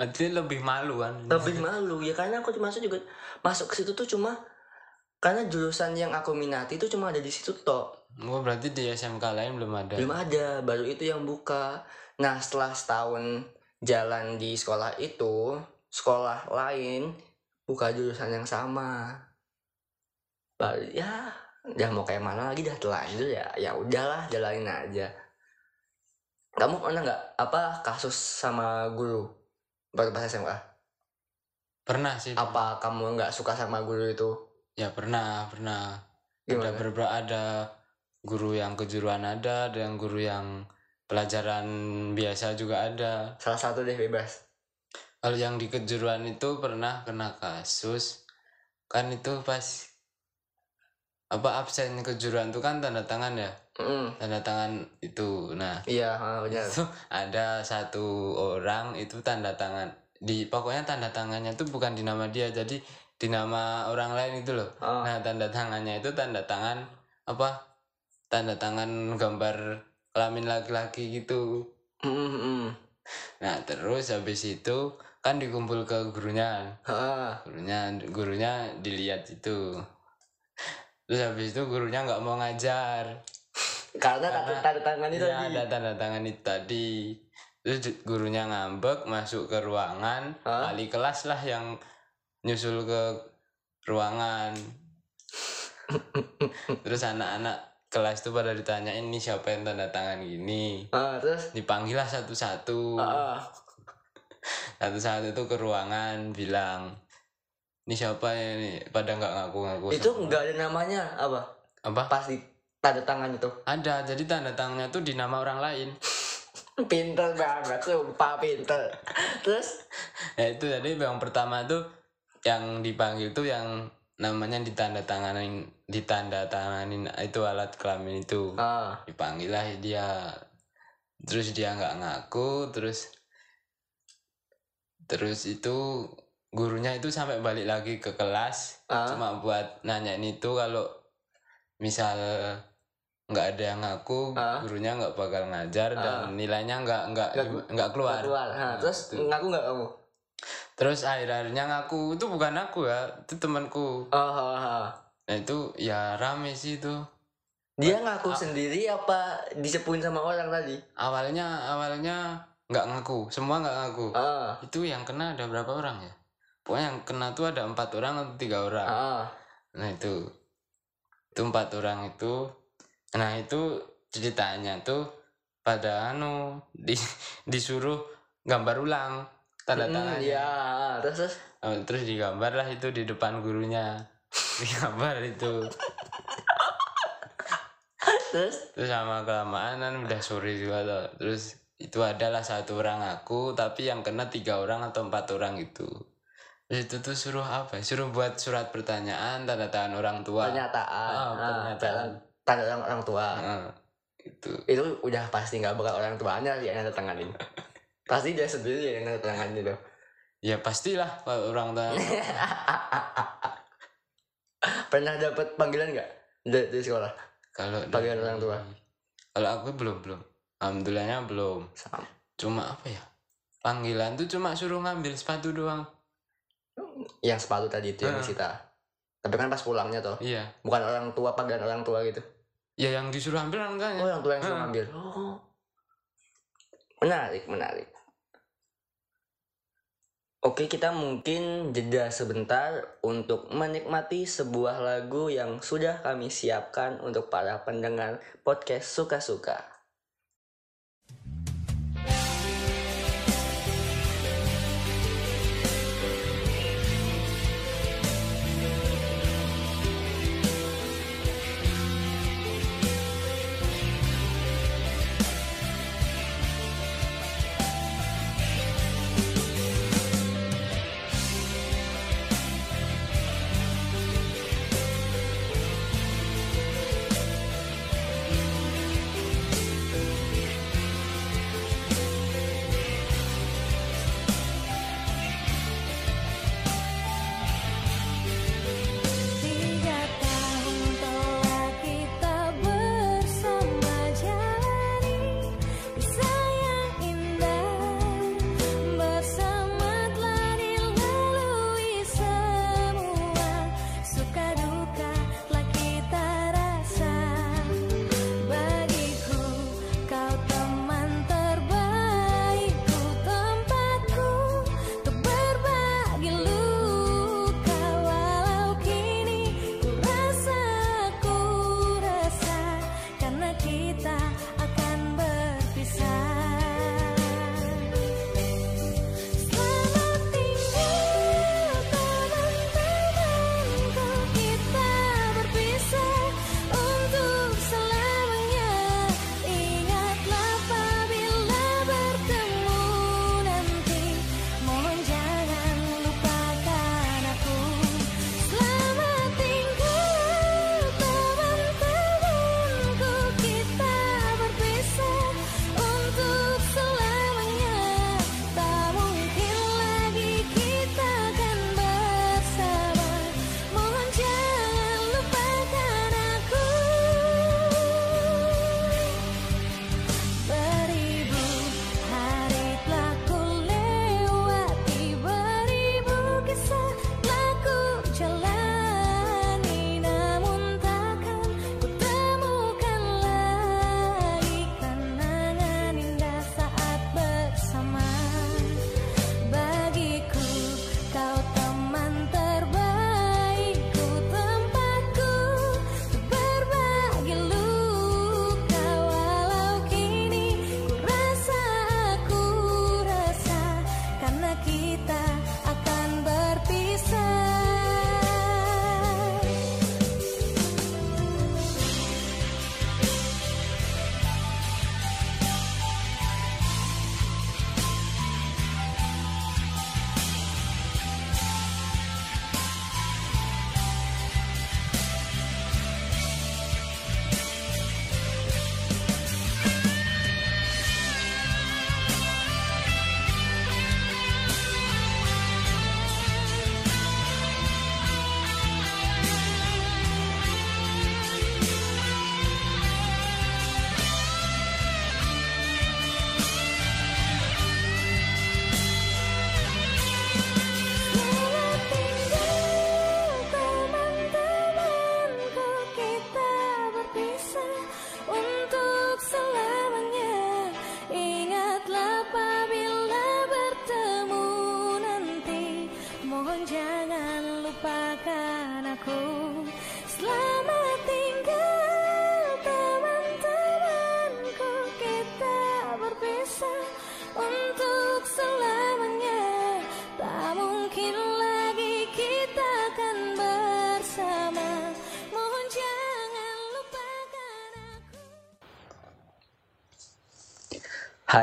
Berarti lebih malu kan? Lebih malu ya karena aku masuk juga masuk ke situ tuh cuma karena jurusan yang aku minati itu cuma ada di situ tok. Oh, berarti di SMK lain belum ada? Belum ada baru itu yang buka. Nah setelah setahun jalan di sekolah itu sekolah lain buka jurusan yang sama. Baru ya ya mau kayak mana lagi dah telanjur ya ya udahlah jalanin aja. Kamu pernah nggak apa kasus sama guru baru pas SMA pernah sih apa kamu nggak suka sama guru itu? Ya pernah pernah. Ada gimana? beberapa ada guru yang kejuruan ada ada yang guru yang pelajaran biasa juga ada. Salah satu deh bebas kalau yang di kejuruan itu pernah kena kasus kan itu pas apa absen kejuruan itu kan tanda tangan ya? Mm, tanda tangan itu. Nah iya benar. itu ada satu orang itu tanda tangan. Di pokoknya tanda tangannya itu bukan di nama dia jadi di nama orang lain itu loh. Ah, nah tanda tangannya itu tanda tangan apa? Tanda tangan gambar kelamin laki-laki gitu. Mm, mm, mm. nah terus habis itu kan dikumpul ke gurunya. Ah, gurunya gurunya dilihat itu. Terus habis itu gurunya nggak mau ngajar. Karena Karena- tanda, tangan itu Iya, tadi. ada tanda tangan itu tadi. Terus gurunya ngambek masuk ke ruangan wali kelas lah yang nyusul ke ruangan. Terus anak-anak kelas tuh pada ditanyain ini siapa yang tanda tangan gini? Ah, terus? Dipanggil lah satu-satu ah. satu-satu tuh ke ruangan bilang ini siapa ya ini? Pada nggak ngaku-ngaku itu enggak ada namanya apa? Apa? Pas di tanda tangan itu. Ada jadi tanda tangannya tuh di nama orang lain. Pinter banget sumpah pinter. Terus? Ya itu jadi yang pertama tuh yang dipanggil tuh yang namanya ditanda tanganin ditanda tanganin itu alat kelamin itu. Ah, dipanggil lah dia. Terus dia nggak ngaku terus terus itu gurunya itu sampai balik lagi ke kelas ah, cuma buat nanyain itu kalau misal nggak ada yang ngaku Ah. gurunya nggak bakal ngajar dan Ah. nilainya nggak nggak Nggak- nggak nggak keluar keluar Ah, Nah, terus itu. ngaku nggak kamu terus akhir-akhirnya ngaku itu bukan aku ya itu temanku Oh, oh, oh. nah itu ya rame sih itu Dia ngaku sendiri apa disepuin sama orang tadi? awalnya awalnya nggak ngaku semua nggak ngaku. Ah, itu yang kena ada berapa orang ya? Pokoknya yang kena tuh ada empat orang atau tiga orang. Ah. nah itu. Itu empat orang itu. Nah itu ceritanya tuh pada anu di, disuruh gambar ulang tanda Hmm, tangannya. Iya, terus terus. Oh, terus digambar lah itu di depan gurunya. Digambar itu. Terus? Terus sama kelamaan kan udah sore juga tuh terus itu adalah satu orang aku tapi yang kena tiga orang atau empat orang itu terus itu tuh suruh apa suruh buat surat pertanyaan tanda tangan orang tua pernyataan, Ah, ah, pernyataan. tanda orang, orang tua. Heeh, itu Itu udah pasti nggak bakal orang tuanya yang nanda tanganin. pasti dia sendiri yang nanda tanganin itu. ya pastilah orang tua Pernah dapat panggilan nggak dari, dari sekolah? kalau Panggilan dari- orang tua. kalau aku belum belum alhamdulillahnya belum Sama. cuma apa ya panggilan tuh cuma suruh ngambil sepatu doang Yang sepatu tadi itu yang disita. Tapi kan pas pulangnya toh, iya bukan orang tua panggilan orang tua gitu. ya yang disuruh ambil Oh, enggaknya yang tua yang suruh ngambil. Oh. Menarik, menarik. Oke, kita mungkin jeda sebentar untuk menikmati sebuah lagu yang sudah kami siapkan untuk para pendengar podcast suka-suka.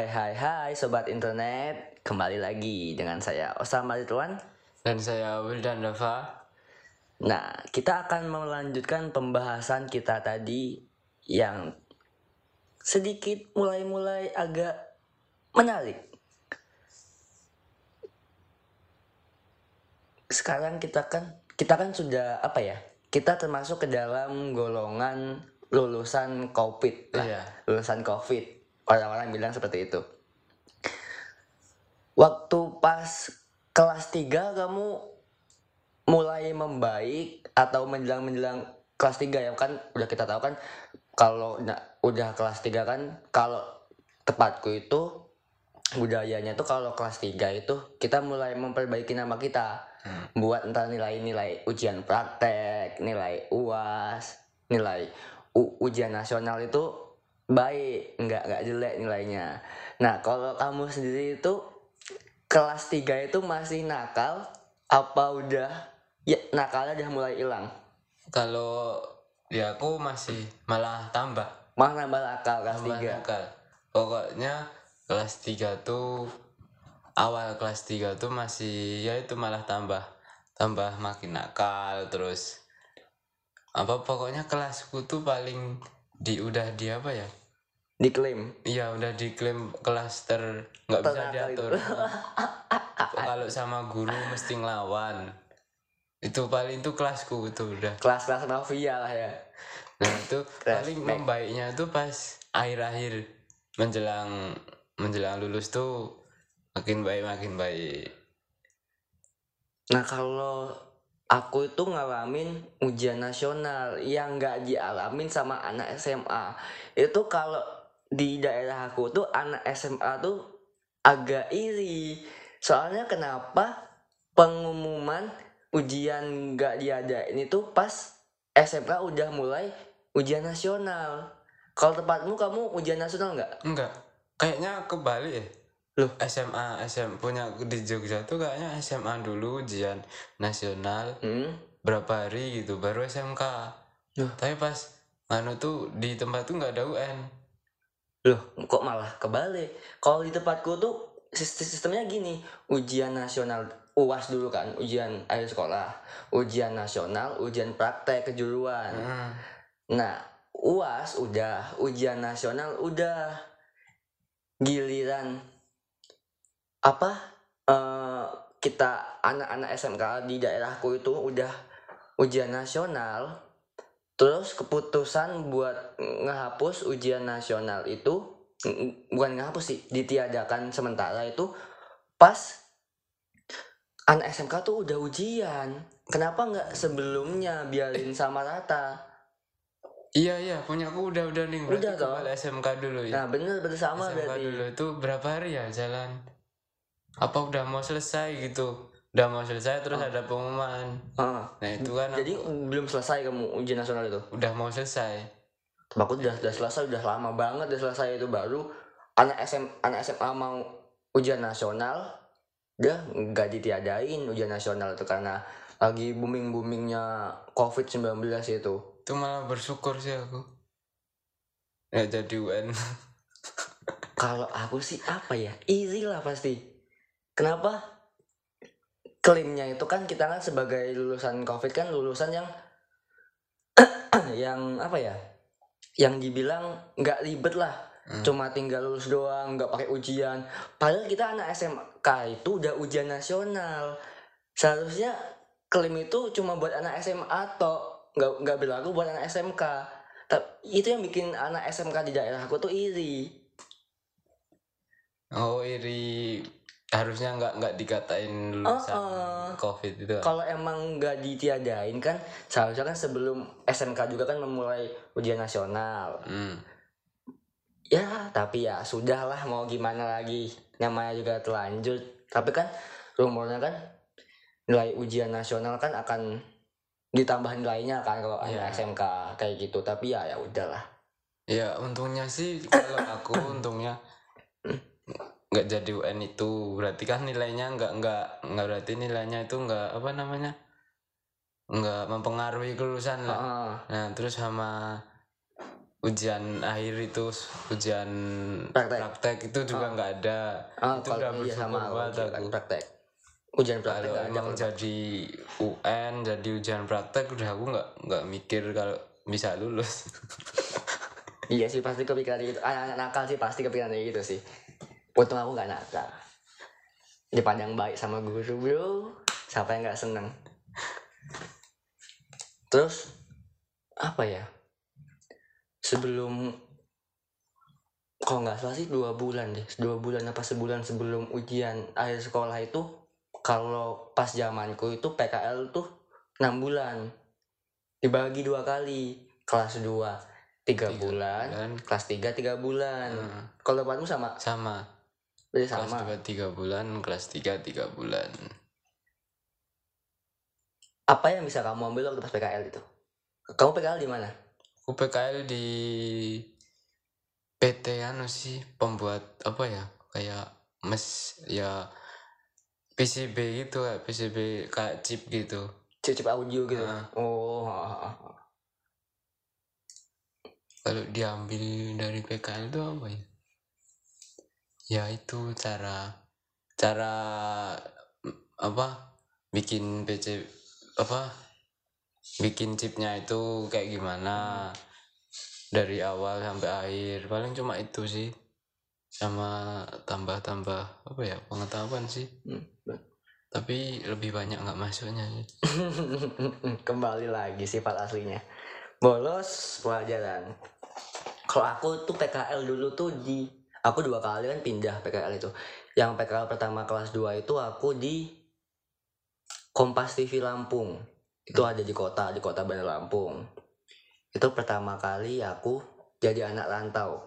Hai hai hai sobat internet, kembali lagi dengan saya Osama Ridwan. Dan saya Wildan Dava. Nah, kita akan melanjutkan pembahasan kita tadi yang sedikit mulai-mulai agak menarik. Sekarang kita kan kita kan sudah apa ya? Kita termasuk ke dalam golongan lulusan COVID lah. Iya. Lulusan COVID. Orang-orang bilang seperti itu. Waktu pas kelas 3 kamu mulai membaik atau menjelang-menjelang kelas 3 ya? Kan udah kita tahu kan kalau na- udah kelas 3 kan kalau tepatku itu budayanya tuh kalau kelas 3 itu kita mulai memperbaiki nama kita. Buat entar nilai-nilai ujian praktek, nilai UAS, nilai U- ujian nasional itu baik, nggak nggak jelek nilainya. Nah, kalau kamu sendiri itu kelas 3 itu masih nakal apa udah ya nakalnya udah mulai hilang? Kalau ya aku masih malah tambah. Malah nambah nakal kelas Tambah 3. nakal. Pokoknya kelas 3 tuh awal kelas 3 tuh masih ya itu malah tambah tambah makin nakal terus apa pokoknya kelasku tuh paling di udah di apa ya Diklaim. Iya udah diklaim kelas ter nggak bisa diatur. Kalau sama guru mesti ngelawan. Itu paling itu kelasku itu udah. Kelas-kelas mafia lah ya. Nah itu paling membaiknya tuh pas akhir-akhir menjelang menjelang lulus tuh makin baik makin baik. Nah kalau aku itu ngalamin ujian nasional yang nggak dialamin sama anak SMA itu kalau di daerah aku tuh anak SMA tuh agak iri soalnya kenapa pengumuman ujian nggak diadain itu pas SMK udah mulai ujian nasional kalau tempatmu kamu ujian nasional nggak Enggak, kayaknya kebalik ya. Loh? SMA SM punya di Jogja tuh kayaknya SMA dulu ujian nasional hmm? berapa hari gitu baru SMK Loh. tapi pas anu tuh di tempat tuh nggak ada UN Loh, kok malah kebalik? Kalau di tempatku tuh sistem sistemnya gini, ujian nasional UAS dulu kan, ujian akhir sekolah, ujian nasional, ujian praktek kejuruan. Hmm. Nah, UAS udah, ujian nasional udah. Giliran apa? eh, kita anak-anak SMK di daerahku itu udah ujian nasional. Terus keputusan buat ngehapus ujian nasional itu bukan ngehapus sih, ditiadakan sementara itu pas anak SMK tuh udah ujian. Kenapa nggak sebelumnya biarin sama rata? iya iya punya aku udah udah nih berarti Udah, kembali SMK dulu ya Nah bener bersama SMK berarti. dulu itu berapa hari ya jalan apa udah mau selesai gitu udah mau selesai terus ada pengumuman Ah, nah itu kan jadi belum selesai kamu ujian nasional itu? udah mau selesai Aku udah udah selesai, udah lama banget udah selesai itu baru anak SM anak SMA mau ujian nasional, udah nggak ditiadain ujian nasional itu karena lagi booming boomingnya COVID 19 itu. itu malah bersyukur sih aku ya jadi UN Kalau aku sih apa ya iri lah pasti. Kenapa? Klaimnya itu kan kita kan sebagai lulusan COVID kan lulusan yang yang apa ya? Yang dibilang nggak ribet lah. Hmm. Cuma tinggal lulus doang, nggak pakai ujian. Padahal kita anak SMK itu udah ujian nasional. Seharusnya klaim itu cuma buat anak SMA atau nggak nggak berlaku buat anak SMK. Tapi itu yang bikin anak SMK di daerah aku tuh iri. oh iri harusnya nggak nggak dikatain lulusan Uh-uh. covid itu kalau emang nggak ditiadain kan seharusnya kan sebelum SMK juga kan memulai ujian nasional. Hmm. ya tapi ya sudahlah mau gimana lagi? Namanya juga terlanjur. Tapi kan rumornya kan nilai ujian nasional kan akan ditambah nilainya kan kalau anak SMK kayak gitu. Tapi ya ya udahlah. Ya untungnya sih kalau aku untungnya nggak jadi UN itu berarti kan nilainya nggak nggak nggak berarti nilainya itu nggak apa namanya nggak mempengaruhi kelulusan lah Heeh. nah terus sama ujian akhir itu ujian Praktek. praktek itu juga nggak ada Ah, itu udah iya sama banget ujian aku praktek. Ujian praktek kalau ada emang jadi UN jadi ujian praktek udah aku nggak nggak mikir kalau bisa lulus Iya sih pasti kepikiran gitu. Anak-anak nakal sih pasti kepikiran kayak gitu sih. Untung aku nggak nakal. Dipandang baik sama guru bro. Siapa yang nggak seneng? Terus apa ya? Sebelum kalau nggak salah sih dua bulan deh, dua bulan apa sebulan sebelum ujian akhir sekolah itu kalau pas zamanku itu PKL tuh enam bulan dibagi dua kali kelas 2 tiga bulan bulan. kelas 3 tiga bulan Hmm, kalau tempatmu sama sama berarti kelas sama. dua tiga bulan kelas tiga tiga bulan. Apa yang bisa kamu ambil waktu pas PKL itu? Kamu PKL di mana? Aku PKL di PT anu sih pembuat apa ya? Kayak mes ya PCB gitu kayak PCB kayak chip gitu. Chip-chip audio gitu? Ah. oh kalau diambil dari PKL itu apa ya ya itu cara cara apa bikin PC apa bikin chipnya itu kayak gimana dari awal sampai akhir. Paling cuma itu sih sama tambah-tambah apa ya pengetahuan sih. Hmm. tapi lebih banyak nggak masuknya sih. Kembali lagi sifat aslinya. Bolos pelajaran kalau aku tuh PKL dulu tuh di aku dua kali kan pindah PKL itu. Yang PKL pertama kelas 2 itu aku di Kompas TV Lampung. Itu ada di kota di kota Bandar Lampung. Itu pertama kali aku jadi anak rantau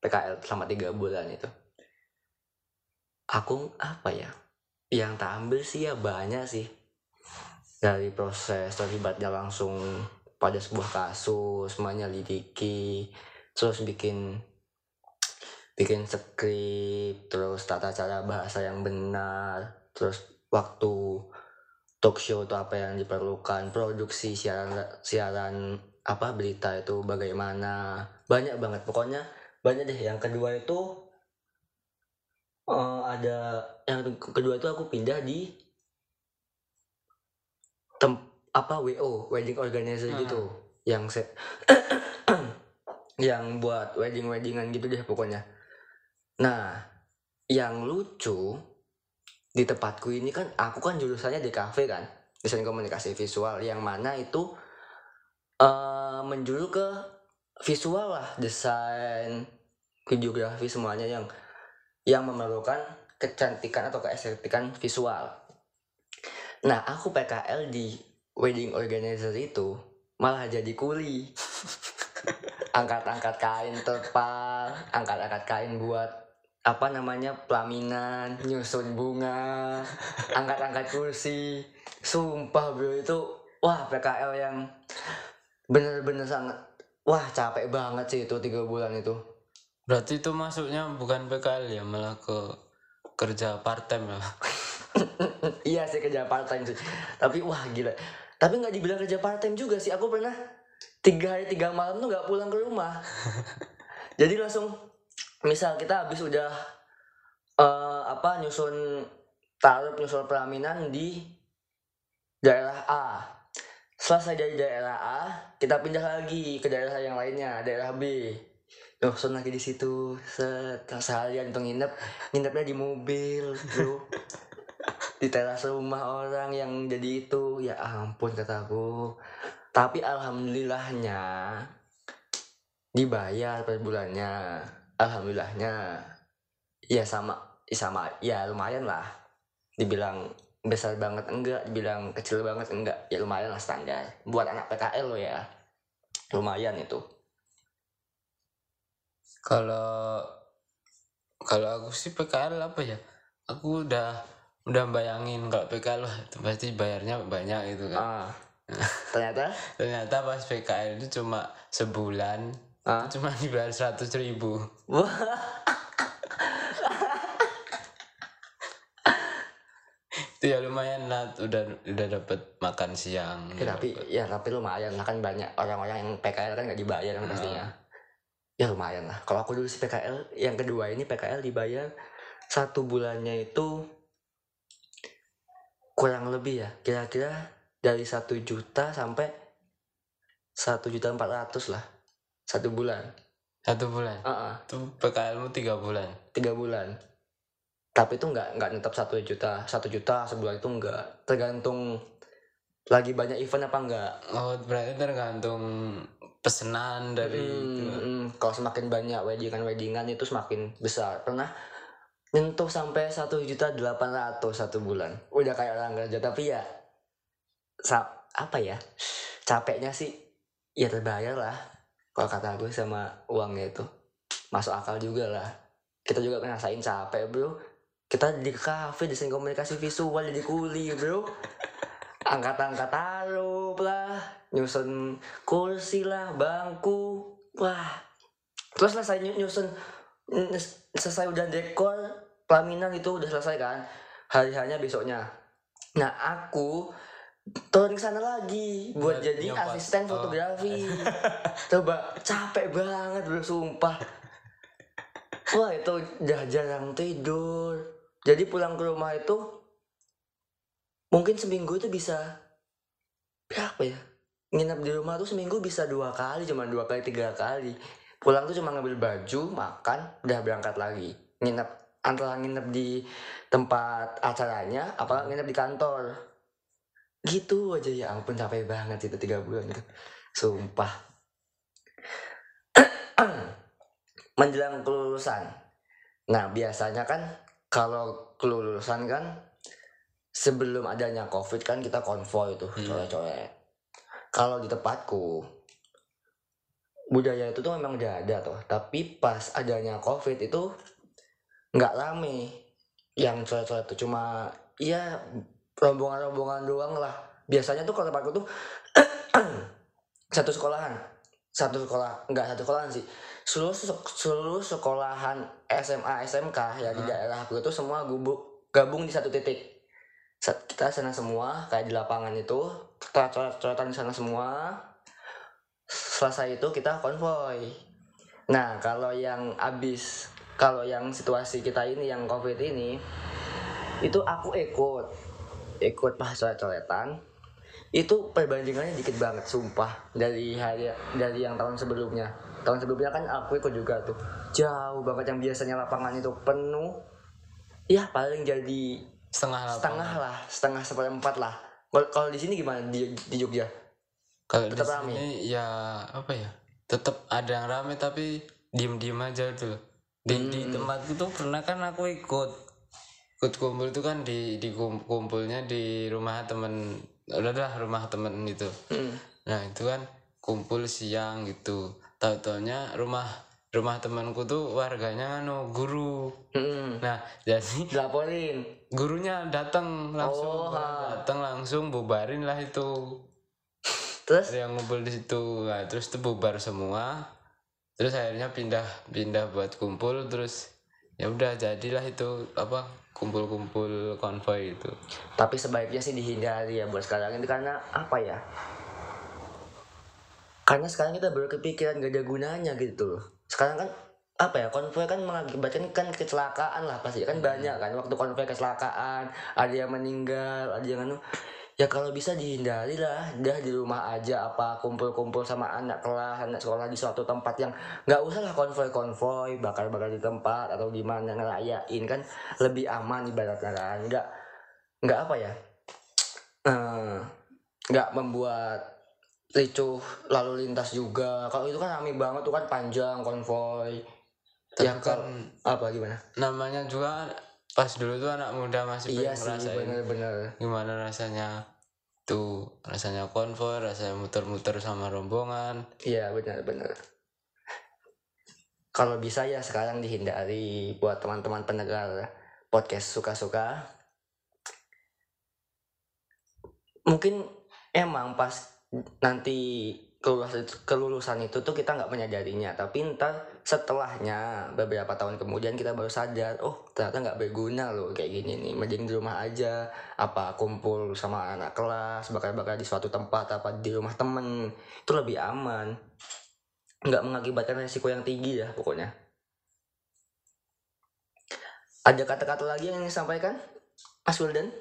PKL selama tiga bulan itu. Aku apa ya yang tak ambil sih ya banyak sih. Dari proses terlibatnya langsung pada sebuah kasus menyelidiki terus bikin bikin skrip terus tata cara bahasa yang benar terus waktu talk show itu apa yang diperlukan produksi siaran siaran apa berita itu bagaimana. Banyak banget. Pokoknya banyak deh. Yang kedua itu eh, ada yang kedua itu aku pindah di tem apa WO wedding organizer Hmm. gitu. Yang se yang buat wedding weddingan gitu deh pokoknya nah yang lucu di tempatku ini kan aku kan jurusannya di kafe kan desain komunikasi visual yang mana itu eh menjuru ke visual lah desain videografi semuanya yang yang memerlukan kecantikan atau keestetikan visual. Nah, aku PKL di wedding organizer itu malah jadi kuli. Angkat-angkat kain terpal, angkat-angkat kain buat apa namanya pelaminan, nyusun bunga, angkat-angkat kursi. Sumpah bro itu wah PKL yang bener-bener sangat wah capek banget sih itu tiga bulan itu. berarti itu masuknya bukan PKL ya malah ke kerja part time ya? Iya sih kerja part time sih. Tapi wah gila. Tapi nggak dibilang kerja part time juga sih. Aku pernah tiga hari tiga malam tuh nggak pulang ke rumah. Jadi langsung misal kita habis udah eh, apa nyusun taruh nyusun pelaminan di daerah A. Selesai dari daerah A kita pindah lagi ke daerah yang lainnya daerah B. Nyusun lagi di situ. Set seharian tuh nginep nginepnya di mobil bro. Di teras rumah orang yang jadi itu. Ya ampun kataku tapi alhamdulillahnya dibayar per bulannya alhamdulillahnya ya sama sama ya lumayan lah. Dibilang besar banget enggak dibilang kecil banget enggak ya lumayan lah standar. Buat anak PKL lo ya lumayan itu. Kalau kalau aku sih PKL apa ya? Aku udah udah bayangin kalau PKL wah, itu pasti bayarnya banyak gitu kan. Ah ternyata? Ternyata pas PKL itu cuma sebulan ah cuma dibayar seratus ribu. Itu ya lumayan lah udah udah dapat makan siang Ya, tapi ya tapi lumayan lah kan banyak orang-orang yang PKL kan nggak dibayar kan pastinya. Ya lumayan lah. Kalau aku dulu si PKL yang kedua ini PKL dibayar satu bulannya itu kurang lebih ya kira-kira dari satu juta sampai satu juta empat ratus lah satu bulan. Satu bulan? Ah, ah, tuh. PKLmu tiga bulan? Tiga bulan. Tapi itu nggak nggak netap satu juta. Satu juta sebulan itu nggak. Tergantung lagi banyak event apa enggak oh berarti tergantung pesanan dari itu. Hmm, hmm. kalau semakin banyak weddingan weddingan itu semakin besar. Pernah nyentuh sampai satu juta delapan ratus satu bulan. Udah kayak orang kerja. Tapi ya sa- apa ya? Capeknya sih ya terbayar lah kalau kata gue sama uangnya itu masuk akal juga lah. Kita juga ngerasain capek bro. Kita di kafe desain komunikasi visual jadi kuli bro. Angkat-angkat taruh lah. Nyusun kursi lah bangku wah terus selesai ny- nyusun selesai udah dekor pelaminan itu udah selesai kan. Hari harinya besoknya. Nah aku turun ke sana lagi. Buat Buat jadi asisten Oh. fotografi. Coba capek banget bro sumpah. Wah itu udah jarang tidur. Jadi pulang ke rumah itu mungkin seminggu itu bisa berapa ya nginep di rumah tuh seminggu bisa dua kali cuma dua kali tiga kali. Pulang tuh cuma ngambil baju makan udah berangkat lagi. Nginep antara nginep di tempat acaranya apa nginep di kantor gitu aja ya ampun capek banget itu tiga bulan itu. Sumpah. Menjelang kelulusan. Nah biasanya kan kalau kelulusan kan sebelum adanya covid kan kita konvoy tuh Hmm. coret-coret kalau di tempatku budaya itu tuh memang udah ada tuh. Tapi pas adanya covid itu nggak rame yang coret-coret tuh cuma ya rombongan-rombongan doang lah. Biasanya tuh kalau tempatku tuh satu sekolahan. Satu sekolah nggak satu sekolahan sih. Seluruh seluruh sekolahan SMA SMK di Hmm. daerah aku itu semua gubuk gabung di satu titik. Kita sana semua kayak di lapangan itu kita coret-coretan di sana semua. Selesai itu kita konvoy. Nah kalau yang abis kalau yang situasi kita ini yang covid ini itu aku ikut ikut pas coret-coretan itu perbandingannya dikit banget sumpah. Dari hari dari yang tahun sebelumnya. Tahun sebelumnya kan aku ikut juga tuh. Jauh banget yang biasanya lapangan itu penuh. Ya paling jadi setengah lapangan. setengah lah setengah seperempat lah. Kalau- di sini gimana di, di Jogja? Kalau di sini ya apa ya tetap ada yang rame tapi diem diem aja tuh. Di di Hmm. tempatku tuh pernah kan aku ikut ikut kumpul itu kan di di kum- kumpulnya di rumah temen udahlah rumah temen itu. Hmm. nah itu kan kumpul siang gitu. Tahu taunya rumah rumah temanku tuh warganya anu guru. Hmm. nah jadi dilaporin. gurunya datang Oh, langsung ha. datang langsung bubarin lah itu. Terus? Ada yang ngumpul di situ. Nah, terus itu bubar semua. Terus akhirnya pindah pindah buat kumpul. Terus ya udah jadilah itu apa kumpul-kumpul konvoy itu. Tapi sebaiknya sih dihindari ya buat sekarang ini karena apa ya? Karena sekarang kita baru kepikiran gak ada gunanya gitu loh. Sekarang kan apa ya konvoy kan mengakibatkan kan kecelakaan lah pasti. Kan banyak kan waktu konvoy kecelakaan ada yang meninggal ada yang anu ya kalau bisa dihindari lah dah di rumah aja apa kumpul-kumpul sama anak kelas anak sekolah di suatu tempat yang nggak usah lah konvoy-konvoy bakar-bakar di tempat atau gimana ngerayain kan lebih aman ibaratnya kan. Nggak nggak apa ya eh, nggak membuat ricuh lalu lintas juga. Kalau itu kan rame banget tuh kan panjang konvoy. Tapi ya kan apa gimana? namanya juga pas dulu tuh anak muda masih iya sih ngerasain bener-bener. gimana rasanya tuh rasanya konvoy rasanya muter-muter sama rombongan. Iya benar-benar kalau bisa ya sekarang dihindari buat teman-teman pendengar podcast suka-suka. Mungkin emang pas nanti kelulusan, kelulusan itu tuh kita nggak menyadarinya. Tapi ntar setelahnya beberapa tahun kemudian kita baru sadar oh ternyata nggak berguna loh kayak gini nih. Mending di rumah aja apa kumpul sama anak kelas bakar-bakar di suatu tempat apa di rumah temen. Itu lebih aman. Nggak mengakibatkan resiko yang tinggi ya pokoknya. Ada kata-kata lagi yang ingin disampaikan Mas Wildan?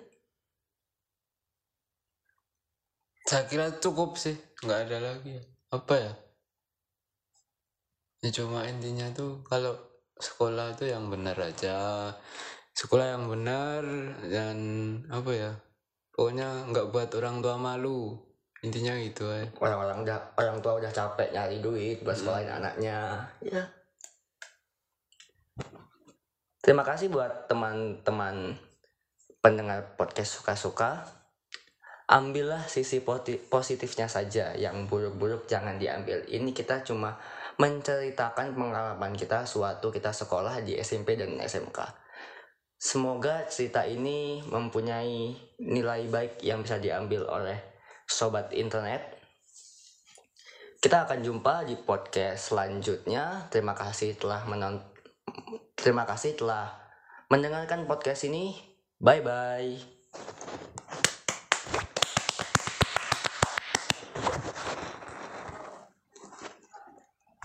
Saya kira cukup sih nggak ada lagi. Apa ya? Ya cuma intinya tuh kalau sekolah tuh yang benar aja. Sekolah yang benar dan apa ya? Pokoknya nggak buat orang tua malu. Intinya gitu ya orang-orang udah orang tua udah capek nyari duit buat sekolahin anaknya. Ya. Terima kasih buat teman-teman pendengar podcast suka-suka ambillah sisi positifnya saja yang buruk-buruk jangan diambil. Ini kita cuma menceritakan pengalaman kita suatu kita sekolah di SMP dan SMK semoga cerita ini mempunyai nilai baik yang bisa diambil oleh sobat internet. Kita akan jumpa di podcast selanjutnya. Terima kasih telah menon terima kasih telah mendengarkan podcast ini. Bye bye